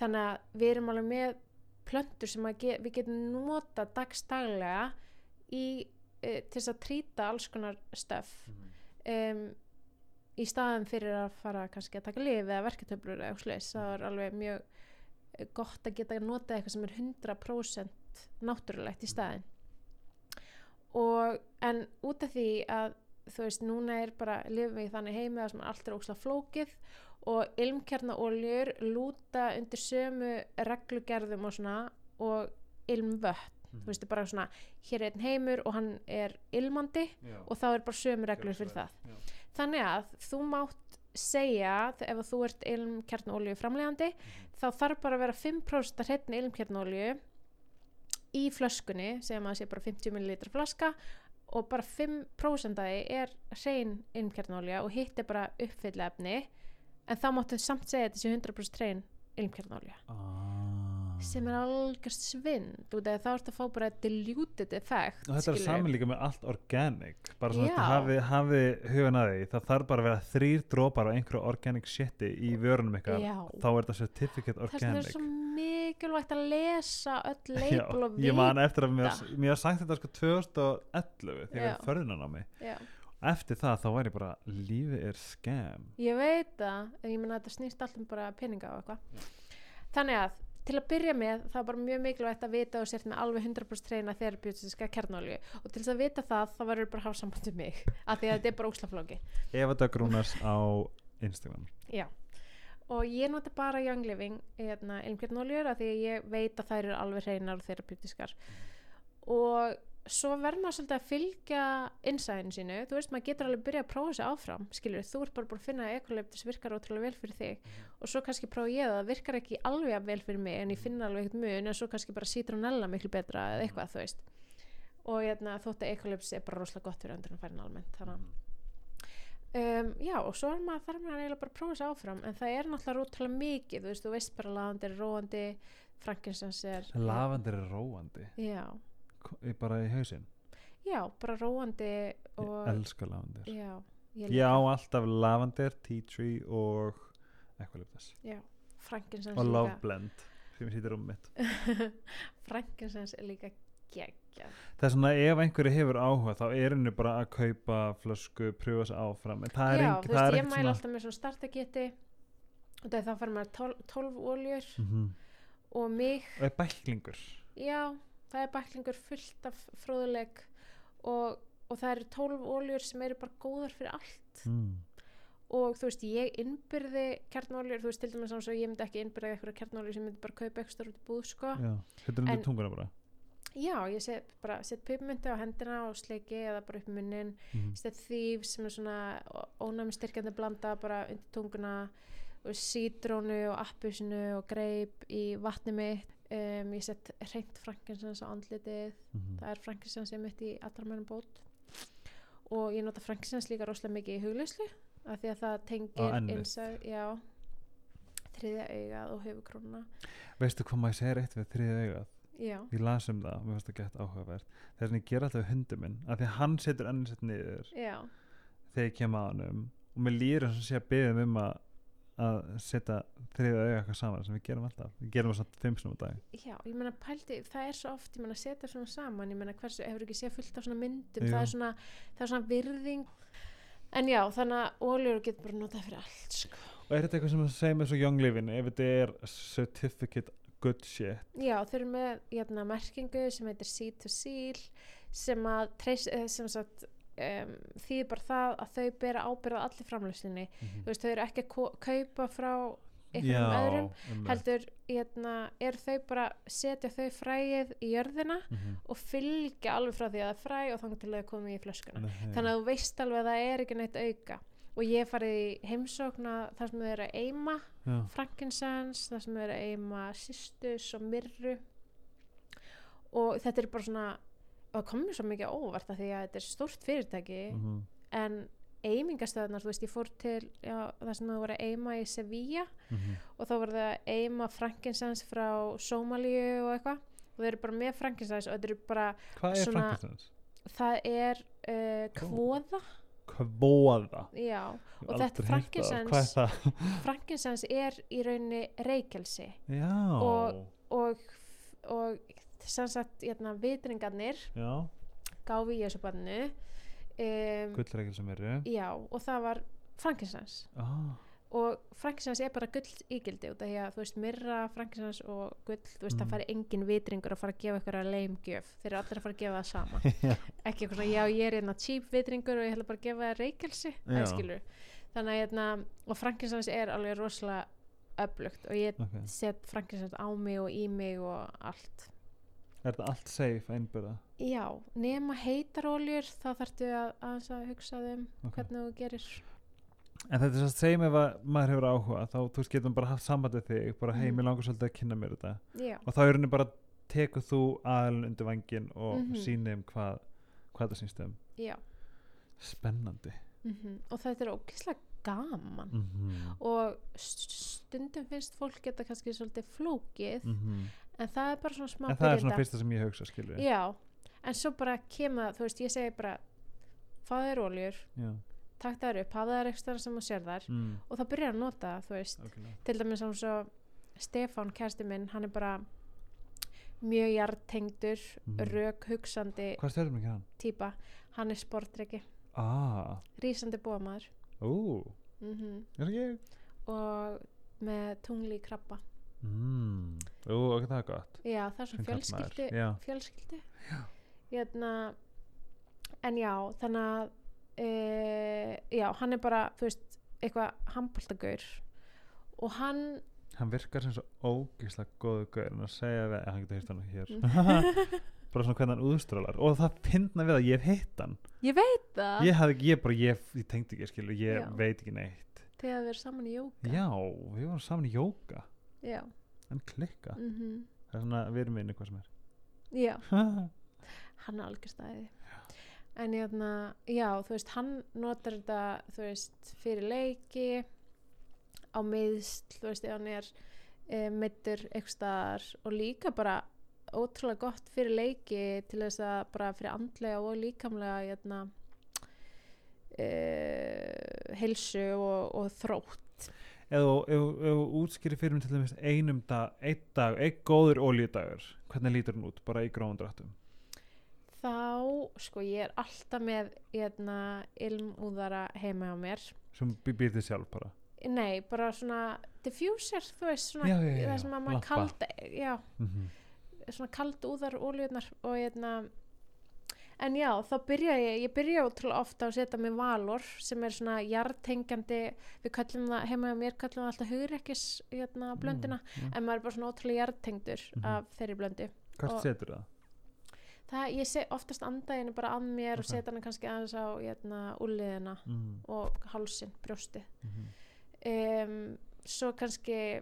þannig að við erum alveg með plöntur sem að ge við getum nota dagstaglega í, e, til þess að trýta alls konar stöf. Um, í staðan fyrir að fara kannski að taka lif eða verketöflur eða eitthvað það er alveg mjög eh, gott að geta notað eitthvað sem er 100% náttúrulegt í staðin og en út af því að þú veist, núna er bara lifum við í þannig heimi að allt er ókslega flókið og ilmkjarnaoljur lúta undir sömu reglugerðum og svona og ilmvött, þú veist, bara svona hér er einn heimur og hann er ilmandi Já. og þá er bara sömu reglur fyrir það Já. þannig að þú mátt segja ef þú ert ilmkjarnaolju framlegandi þá þarf bara að vera 5% að hreitni ilmkjarnaolju í flöskunni segjum að það sé bara 50 ml flaska og bara 5% af því er hrein ilmkjarnaolja og hitt er bara uppfylla efni en þá máttu samt segja að þetta sé 100% hrein ilmkjarnaolja ah. sem er algjörst svind því þá ertu að fá bara diluted effect og þetta er skilurðu. saman líka með allt organic bara svona að hafi, hafi hugan að því það þarf bara að vera þrýr drópar á einhverju organic shiti í vörunum ykkar Já. þá er þetta certificate þess vegna er organic svo mikilvægt að lesa öll label og ég man eftir að mér, mér sagt þetta sko 2011 þegar ég förðunan á mig Já. Eftir það þá ég bara lífið er scam Ég veit það, en ég menna að þetta snýst allt um bara peninga og eitthvað. Þannig að til að byrja með það er bara mjög mikilvægt að vita og sért með alveg 100% treyna þerapeutiska kernolju og til þess að vita það þá verður bara að hafa samband við mig af því að þetta er bara óslaflóki. Eva Döggrúnars á Instagram Já. Og ég nota bara Young Living hérna, ilmkjarnoljur af því að ég veit að þær eru alveg hreinar og þerapeutiskar og svo verður maður svolítið að fylgja innsæðinu sínu, þú veist maður getur alveg byrjað að prófa þessu áfram, skilur, þú ert bara búin að finna að ekoleptis virkar ótrúlega vel fyrir þig. Og svo kannski prófa ég það, það virkar ekki alveg vel fyrir mig en ég finna alveg eitthvað mun en svo kannski bara citronella miklu betra eða eitthvað, þú veist. Og hérna, þótt að ekoleptis er bara rosalega gott fyrir öndrunarfærin almennt þannig að um, já, og svo er maður þarf maður eiginlega bara að prófa þessu áfram en það er náttúrulega rótala mikið, þú veist, þú veist bara er er er ég í hausinn? Já, bara róandi ég og elska lavendur já, ég ég á alltaf lavendur, tea tree og já, frankinsens og love blend sem sýtir um mitt. Frankinsens er líka geggja það er svona ef einhverju hefur áhuga þá er henni bara að kaupa flösku sig áfram. En það er, já, engin, þú það veist, er ég ekkert mæla svona alltaf með svona startaketi og það þá fær maður 12, 12 oljur Mhm. og mig. Og er bæklingur. Já, það er bæklingur fullt af fróðuleik og, og það eru 12 óljur sem eru bara góðar fyrir allt mm. og þú veist, ég innbyrði kjarnóljur, þú veist, til dæmis og ég myndi ekki innbyrða eitthvað kjarnóljur sem myndi bara kaupa ekstra út í búð, sko. þetta er En- tunguna bara Já, ég set bara, set pipmyndu á hendina og sleiki eða bara upp munnin, mm. set þýf sem er svona ónæmistyrkjandi blanda bara undir tunguna og sítrónu og appusinu og greip í vatni mitt um, ég set reynt frankinsens á andlitið. Mm. það er frankinsens ég mitt í allra mennum bót. Og ég nota frankinsens líka rosalega mikið í hugleyslu af því að það tengir innsæð, já þriðja augað og höfukrúna veistu hvað maður segir eitt við þriðið augað? Já, ég las um það, mér finnst það gett áhugavert. Þess að ég ger alltaf við hundi minn af því að hann setur ennum sitt niður já, þegar ég kem að honum. Og mér líður eins og sé að byggja um að að setja þriðið auga eitthvað saman sem við gerum alltaf, við gerum það samt fimm snúm á dag. Já, ég meina pældi það er svo oft, ég meina setja svona saman ég meina hversu, hefur ekki séð fullt af svona myndum það er svona, það er svona virðing. En já, þannig að óljur getur bara notað fyrir allt sko. og er þetta eitthvað sem það segir með svo young living ef þetta er certificate good shit? Já, þau eru með jæna, merkingu sem heitir Seed to Seal sem að eh, sem sagt, um, þýðir bara það að þau bera ábyrða allir framlöslinni þú veist, þau eru ekki að kaupa frá einhverjum öðrum einmitt. heldur jæna, er þau bara setja þau fræið í jörðina Mhm. og fylgja alveg frá því að það er fræ og þannig til að komi í flöskuna Nei. þannig að þú veist alveg að það er ekki neitt auka og ég farið í heimsókna þar sem þau eru að eima Já. frankinsens, það sem er að eima sistus og myrru og þetta er bara svona það komur svo mikið óvart af því að þetta er stórt fyrirtæki Mhm. en eimingastöðunar, þú veist, ég fór til já, það sem það voru að eima í Sevilla Mhm. og þá voru það að eima frankinsens frá Sómalíu og eitthvað og þau eru bara með frankinsens og þetta eru bara, hvað er Frankensteins? það er uh, kvóða, Kvóða já Og þetta er það? frankinsens er í rauninni reykelsi já, Og- og, og sem sagt, hérna, vitringarnir já. gáfi í þessu barnu um, gullregil sem eru já, og það var frankinsens ah. og frankinsans er bara gull ígildi út af því að þú veist myrra, frankinsans og gull þú veist Mhm. það fari engin vitringur að fara að gefa ykkur að leimgjöf þeir eru allir að fara að gefa það sama ekki eitthvað svona já ég er hérna cheap vitringur og ég ætla bara að gefa það skilur þannig að hérna og frankinsans er alveg rosalega öflugt og ég Ok. set frankinsans á mig og í mig og allt Er þetta allt safe einbyrða? já, nema heitar oljur þá þarftu að, aðeins að hugsa um Ok. hvernig þú gerir En þetta er svo að segja mig ef að maður hefur áhuga þá þú veist getum bara haft samband við þig bara hei, Mhm. mér langar svolítið að kynna mér þetta já, og þá er henni bara tekur þú aðalinn undir vangin og mm Mhm. sýnir um hvað, hvað það sýnst um já spennandi mm og þetta er ógeðslega gaman mm -hmm. og st- stundum finnst fólk geta kannski svolítið flókið en það er bara svona smá en það er svona fyrsta sem ég hugsa skilur já, en svo bara kemur það þú veist, ég segi bara fáðu þér oljur, takk þær upp hafa þær ekstra sem þú sér þær Mm. og það byrjar að nota, þú veist. Okay. til dæmis sem svo Stefán kærsti minn, hann er bara mjög hjartengdur Mhm. rök hugsandi hann? típa, hann er sportryggi ah, rísandi bómaður ú, mm ég og með tungli krabba mm. ú, ok, það er gott. Já, það er svona fjölskyldu Já. fjölskyldu. Hérna, en já, þannig að e, já, hann er bara þú veist, eitthvað handbóltagaur og hann hann virkar sem svo ógeðslega góðu gaur en að segja við, hann getur hýrt hann hér. Mm. bara svona hvernig hann úðstrólar og það finna við að ég hef hitt hann. Ég veit það. Ég hafði ég bara, ég, ég tengdi ekki skilur, ég Já. veit ekki neitt. Þegar við erum saman í jóka já, við varum saman í jóka já. en klikka, Mm það er svona við erum inni hvað sem er. Já, hann er algjör stæði en hérna, já, þú veist hann notar þetta, þú veist fyrir leiki á miðsl, þú veist, ef hann er e, mittur eitthvað staðar og líka bara ótrúlega gott fyrir leiki til þess að bara fyrir andlega og líkamlega hérna e, heilsu og, og þrótt þú útskýri fyrir mig til dæmis einum dag, einn dag, einn góður ólíudagur hvernig lítur hann út, bara í gróðum dráttum. Þá, sko, ég er alltaf með hérna ilmúðara heima á mér. Sem bý- býr þið sjálf bara? Nei, bara svona diffuser, þú veist, svona Já, já, já, það sem að maður lampa. kald, já, mm svona kald úðar ólíunar og hérna, en já, þá byrja ég, ég byrja ótrúlega ofta að setja með valor sem er svona jartengjandi, við kallum það, heima á mér kallum það alltaf hugrekkis, hérna, blöndina, mm, en maður er bara svona ótrúlega jartengdur Mhm. af þeirri blöndu. hvert og- setur það? Það, ég sé oftast andaðinu bara að mér og Ok. setja hana kannski aðeins á, hérna, úliðina Mm, og hálsin, brjósti. mm, um, svo kannski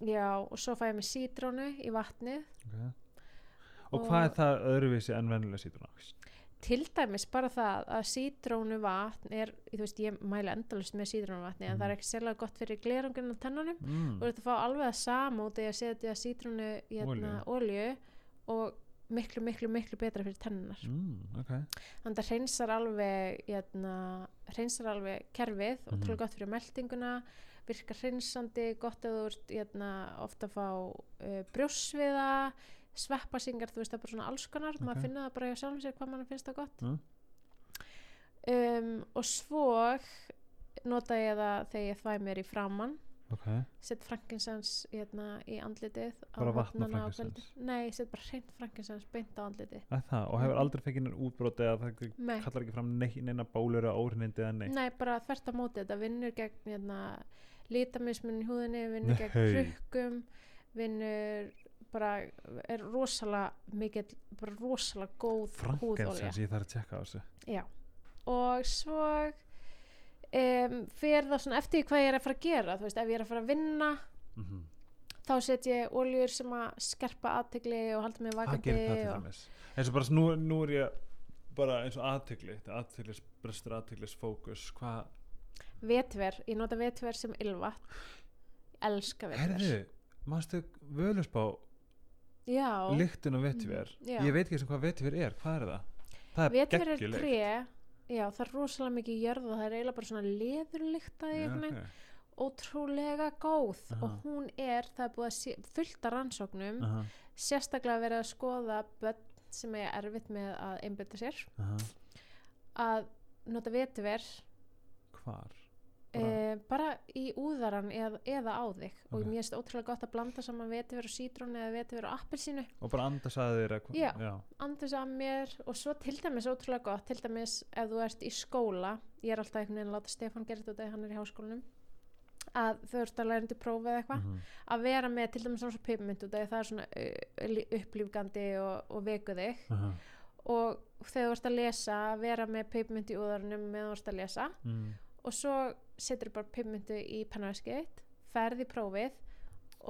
já, og svo fæ ég mig sítrónu í vatnið okay. Og, hvað er það öðruvísi en vennilega sítruna? til dæmis bara það að sítrónu vatn er, þú veist, ég mæla endalust með sítrónu vatni, en Mhm. það er ekki sérlega gott fyrir glerungin á tennunum Mm. og þetta fá alveg að sama út í að setja sítrónu hérna, olju og miklu, miklu, miklu betra fyrir tennunar Mm, okay. þannig að það hreinsar alveg hérna, hreinsar alveg kerfið og Mhm. trúlega gott fyrir meldinguna virkar hreinsandi, gott að þú ert hérna, ofta að fá uh, brjósviða sveppasingar, þú veist það er bara svona alls konar Ok. maður finna það bara hjá sjálfum sér hvað mann finnst það gott Mm. um, og svo nota ég það þegar ég þvæ mér í framann ok, set frankinsens hérna, í andlitið á Bara vatn og hornana á frankincense? kvöldin. nei, ég set bara hreint frankinsens beint á andlitið að það, og hefur Mhm. aldrei fengið neinn útbrot eða það Nei. kallar ekki fram nei, neina bólur eða óhrindi eða neitt Nei, bara þvert á móti, þetta vinnur gegn hérna, litamismun í húðinni, vinnur gegn Nei. hrukkum, vinnur bara, er rosalega mikið, bara rosalega góð húðolja. frankensens, ég þarf að tjekka á þessu Já, og svo um, fer það svona eftir hvað ég er að fara að gera, þú veist, ef ég er að fara að vinna, mm -hmm. þá set ég oljur sem að skerpa aðtegli og halda mig vakandi eins og bara nú, nú er ég bara eins og aðtegli aðteglis, brestur aðteglis fókus hvað, vetver, ég nota vetver sem ylva, elska vetver. herðu mannstu völusbá Já. Lyktin og vetver Mm, ég veit ekki sem hvað vetver er, hvað er það? það er Vetver er tré. Já það er rosalega mikið jörð og það er eiginlega bara svona leðurlykt að Já, einhvern veginn. ok. ótrúlega góð. Aha. og hún er, það er búið að sé, fullt af rannsóknum. Aha, sérstaklega verið að skoða börn sem er erfitt með að einbytta sér. Aha. að nota vetver hvar? Bara, Bara- e, bara í úðaran eða, eða á þig og Ok. mér finnst ótrúlega gott að blanda saman vetiver og sítrón eða vetiver og appelsínu og bara andas að þér Já. já. andis að mér og svo til dæmis ótrúlega gott til dæmis ef þú ert í skóla ég er alltaf einhvern veginn að láta Stefán gera þetta því hann er í háskólanum að þau ert að læra undir prófi eða eitthvað Mhm. að vera með til dæmis svona pipmynd út af því það er svona uh, lí- upplífgandi og, og veku þig Aha. og þegar þú ert að lesa að vera með pipmynd í úðarunum meðan þú ert að lesa Mm. og svo setur bara pipmyndu í pennaskeitt ferð í prófið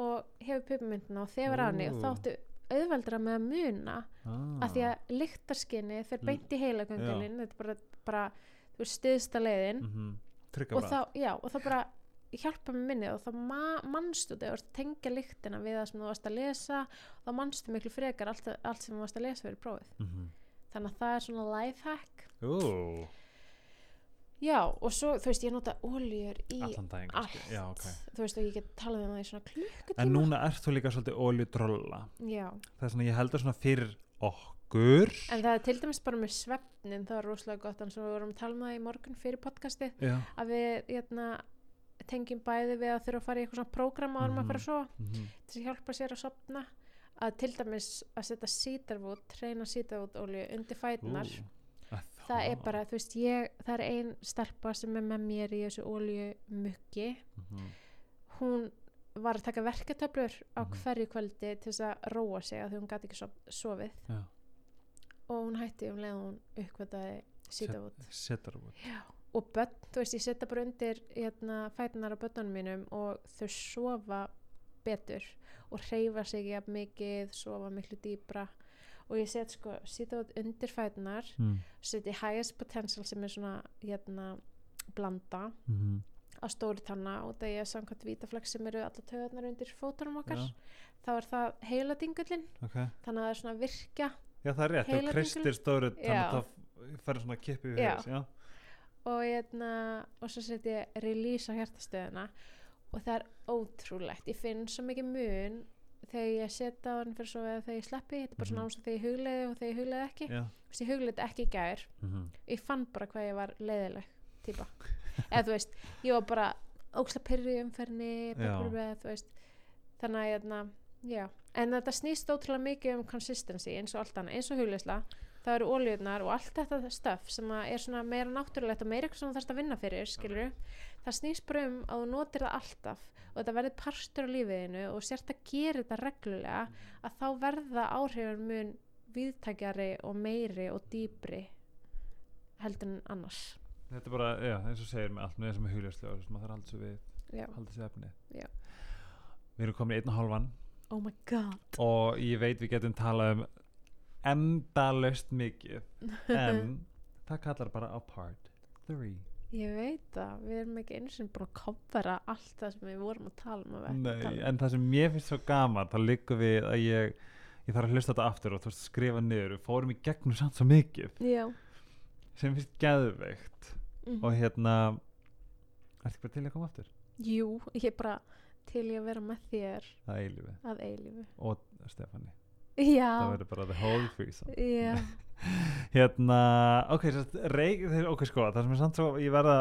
og hefur pipmyndina og þefur á henni og þá Ú. áttu auðveldra með að muna Ah. af því að lyktarskinni fer L- beint í heilagöngulinn þetta er bara, bara þú veist, stiðsta leiðin Mhm. Trygga og, þá, já, og það bara hjálpa með minni og þá ma mannstu þegar ert að tengja lyktina við það sem þú varst að lesa og þá mannstu miklu frekar allt, allt sem þú varst að lesa fyrir prófið Mhm. þannig að það er svona lifehack Ú, já, og svo, þú veist, ég nota oljur í allan daginn allt. Já, ok. þú veist, og ég get talað um það í svona klukkutíma. En núna ert þú líka svolítið oljudrolla já, Það er svona, ég heldur svona fyrir okkur. En það er til dæmis bara með svefnin það var rosalega gott, en svo við vorum að tala um það í morgun fyrir podcastið Já. að við hérna, tengjum bæði við að þurfa að fara í eitthvað svona prógram áður mm að fara að sofa Mhm. til að hjálpa sér að sopna að til dæmis að setja sítarvút reyna sítarvút olju undir fætunar Ú, það er bara, þú veist, ég það er ein stelpa sem er með mér í þessu olju muggi Mhm. hún var að taka verketöflur á Mhm. hverju kvöldi til þess að róa sig að því hún gæti ekki sof- sofið. Já. og hún hætti um leið hún uppkvætaði sítarvút Setar út. Og börn, þú veist, ég setja bara undir hérna, fætunar á börnunum mínum og þau sofa betur og hreyfa sig jafn mikið sofa miklu dýbra og ég set sko, setja út undir fætunar mm. setja highest potential sem er svona hérna, blanda Mhm. á stóri tanna og það er samkvæmt vítaflex sem eru alla töðunar undir fótunum okkar Já. þá er það heiladingullin Ok. Þannig að það er svona að virkja Já, það er rétt, Heiladingul- kristir stóru þannig að það færi svona kippi við já. og, hérna, og svo set ég release á hjartastöðuna og það er ótrúlegt. Ég finn svo mikið mun þegar ég setja á hann fyrir svo eða þegar ég sleppi þetta er bara svona Mhm. áms og þegar ég hugleiði og þegar ég hugleiði ekki Já. Þú veist, ég hugleiði ekki í gær Mhm. ég fann bara hvað ég var leiðileg típa eða þú veist, ég var bara óksla umferðinni Já. blablabla, þú veist þannig að hérna, já en þetta snýst ótrúlega mikið um consistency eins og allt annað, eins og hugleisla það eru ólíðunar og allt þetta stöf sem er svona meira náttúrulegt og meira eitthvað sem þú þarfst að vinna fyrir, skilur það snýst bara um að þú notir það alltaf og þetta verður partur á lífiðinu og sért að gera þetta reglulega að þá verða áhrifin mun viðtækjari og meiri og dýpri heldur en annars Þetta er bara, já, eins og segir með allt með þessum hugljuslega sem maður þarf að halda sig við, halda sig efni. Já. Við erum komin í einn og hálfan oh my god og ég veit við getum talað um endalaust mikið. En það kallar bara á part 3. ég veit það, við erum ekki einu sinni búin að kopera allt það sem við vorum að tala um að Nei, tala. en það sem mér finnst svo gaman þá liggur við að ég ég þarf að hlusta þetta aftur og þú veist skrifa niður. Við fórum í gegnum samt svo mikið já. sem finnst geðveikt. Mm og hérna ertu ekki bara til að koma aftur? jú, ég er bara til ég að vera með þér. Eilífi að eilífu. Og Stefani já, það verður bara the whole threesome já. Hérna, ok, reik, ok, sko, það sem er samt svo, ég verða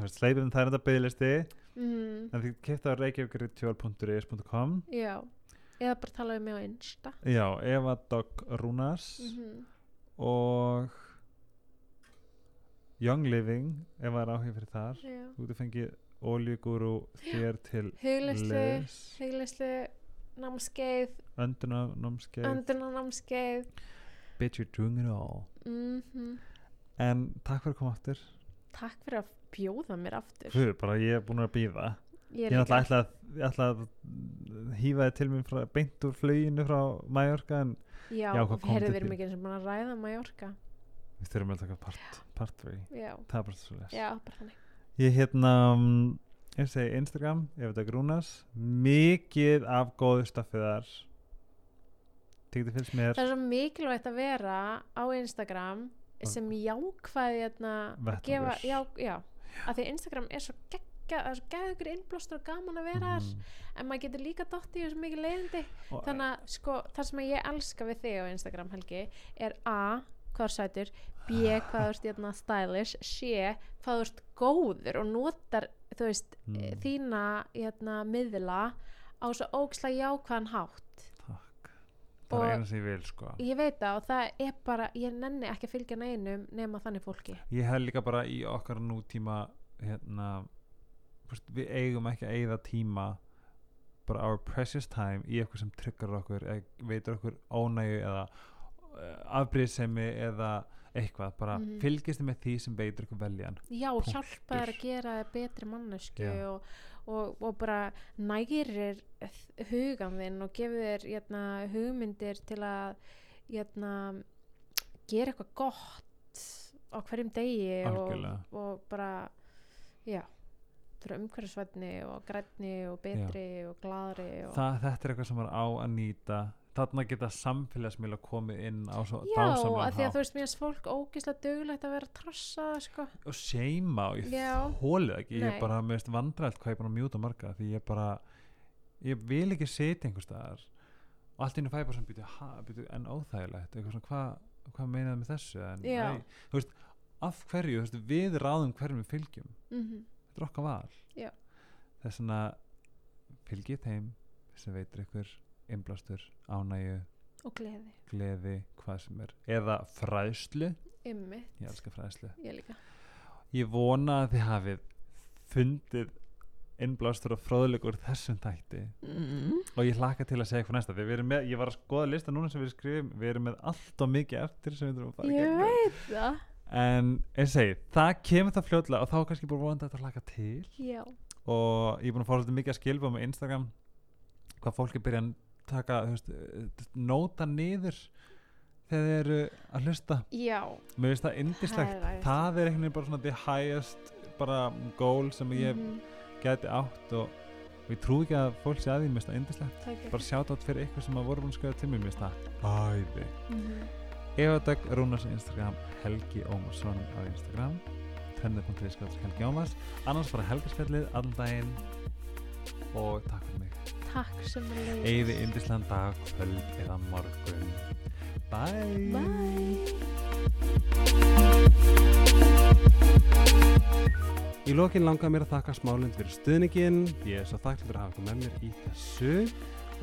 veist, sleipum það er þetta byggðlisti, mm, en þið kefta á reykjavíkuritjól.is.com já. Eða bara tala um mig á Insta. Já, Eva Dogg Rúnars. Mm og Young Living ef það er áhug fyrir þar. Þú fengið oljugúru þér til hugleyslu námskeið, öndunanámskeið öndunanámskeið bitch you're doing it all. Mm en takk fyrir að koma aftur. Takk fyrir að bjóða mér aftur. Guð, bara ég er búin að býða ég ég ætla að, ég ætla að hýfa þið til mér frá, beint úr fluginu frá Mallorca en já, erum þín? ekki eins og búin að ræða Mallorca. Við þurfum að taka part, part 3 já, það er bara svo les já, bara þannig. Ég hérna um, ég segi Instagram, ef þetta grúnas mikið af góðu staffið þar. Það er svo mikilvægt að vera á Instagram sem jákvæði hérna, að gefa, Vettvangur. já, já. Að því Instagram er svo geggja það er svo geggja ykkur innblástur og gaman að vera Mhm. en maður getur líka dótt í þessu mikið leiðindi. Og- þannig að sko, það sem ég elska við þig á Instagram Helgi er A, hvað er sætur B, hvað þú ert hérna stylish C, hvað þú ert góður og notar þú veist, Mm. þína hérna, miðla á svo ógislega jákvæðan hátt. Takk. Það Og- er eina sem ég vil sko. ég veit það og það er bara ég nenni ekki að fylgja neinum nema þannig fólki. Ég held líka bara í okkar nútíma hérna við eigum ekki að eigða tíma bara our precious time í eitthvað sem tryggar okkur veitur okkur ónægu eða uh, afbrýðsemi eða eitthvað, bara Mhm. fylgist þið með því sem veitur okkur veljan já, hjálpa þér að gera betri mannesku Já. og, og, og bara nægirir hugan þinn og gefur þér hérna, hugmyndir til að hérna, gera eitthvað gott á hverjum degi og, og bara já umhverfisvætni og grænni og betri og gladri og það, þetta er eitthvað sem er á að nýta þarna geta samfélagsmiðla komið inn á svo Já, dásamlegan að því að þú veist mér finnst fólk ógislega dögulegt að vera trassa sko. og seima og ég Já. þólið ekki ég Nei. er bara mest vandrælt hvað ég er bara mjúta marga því ég bara ég vil ekki setja einhver staðar og allt inni fæ ég bara sem býtu, ha, býtu en óþægilegt eitthvað svona hvað hva meinaði með þessu en Já. nei, þú veist af hverju, veist, við ráðum hverjum við fylgjum mm þetta er okkar val Já. þess vegna fylgið þeim sem veitir ykkur innblástur, ánægju, og gleði, gleði hvað sem er, eða fræðslu. Ymmit ég elska fræðslu. Ég Ég vona að þið hafið fundið innblástur og fróðleikur þessum tætti mm. og ég hlaka til að segja eitthvað næsta Því við erum með, ég var að skoða lista núna sem við skrifum við erum með allt og mikið eftir sem við þurfum að fara ég veit það. En og segi, það kemur það fljótlega og þá er kannski bara vonandi að þetta hlaka til. Já, og ég er búin að fá svolítið mikið að skilfa á Instagram hvað fólk er byrjað að taka þú veist, eh, nóta niður þegar þið eru að hlusta. Já, mér finnst það indislegt Það er það er einhvern veginn bara svona the highest bara goal sem ég Mhm, geti átt og, og ég trú ekki að fólk sé að því mér finnst það indislegt er bara sjátt átt fyrir eitthvað sem að voru búin að skjóða til mér mér finnst það æði. Mhm. Eva Dögg Rúnars Instagram Helgi Ómarsson á Instagram trendið.is Helgi Ómars. Annars bara helgaspjallið allan daginn og takk fyrir mig takk sem að leiðis. Eyði indislan dag, kvöld eða morgun. Bye. Bye. Í lokin langar mér að þakka smálind fyrir stuðningin. Ég er svo þakklátur fyrir að hafa ykkur með mér í þessu.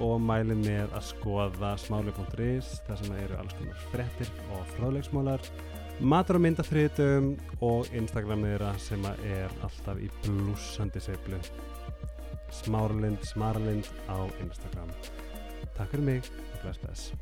Og mæli með að skoða smáli.is þar sem eru alls konar frettir og fráleiksmólar, matur og myndaþritum og Instagramið þeirra sem er alltaf í blúsandi seiflu. Smáralind, smaralind á Instagram. Takk fyrir mig og bless bless.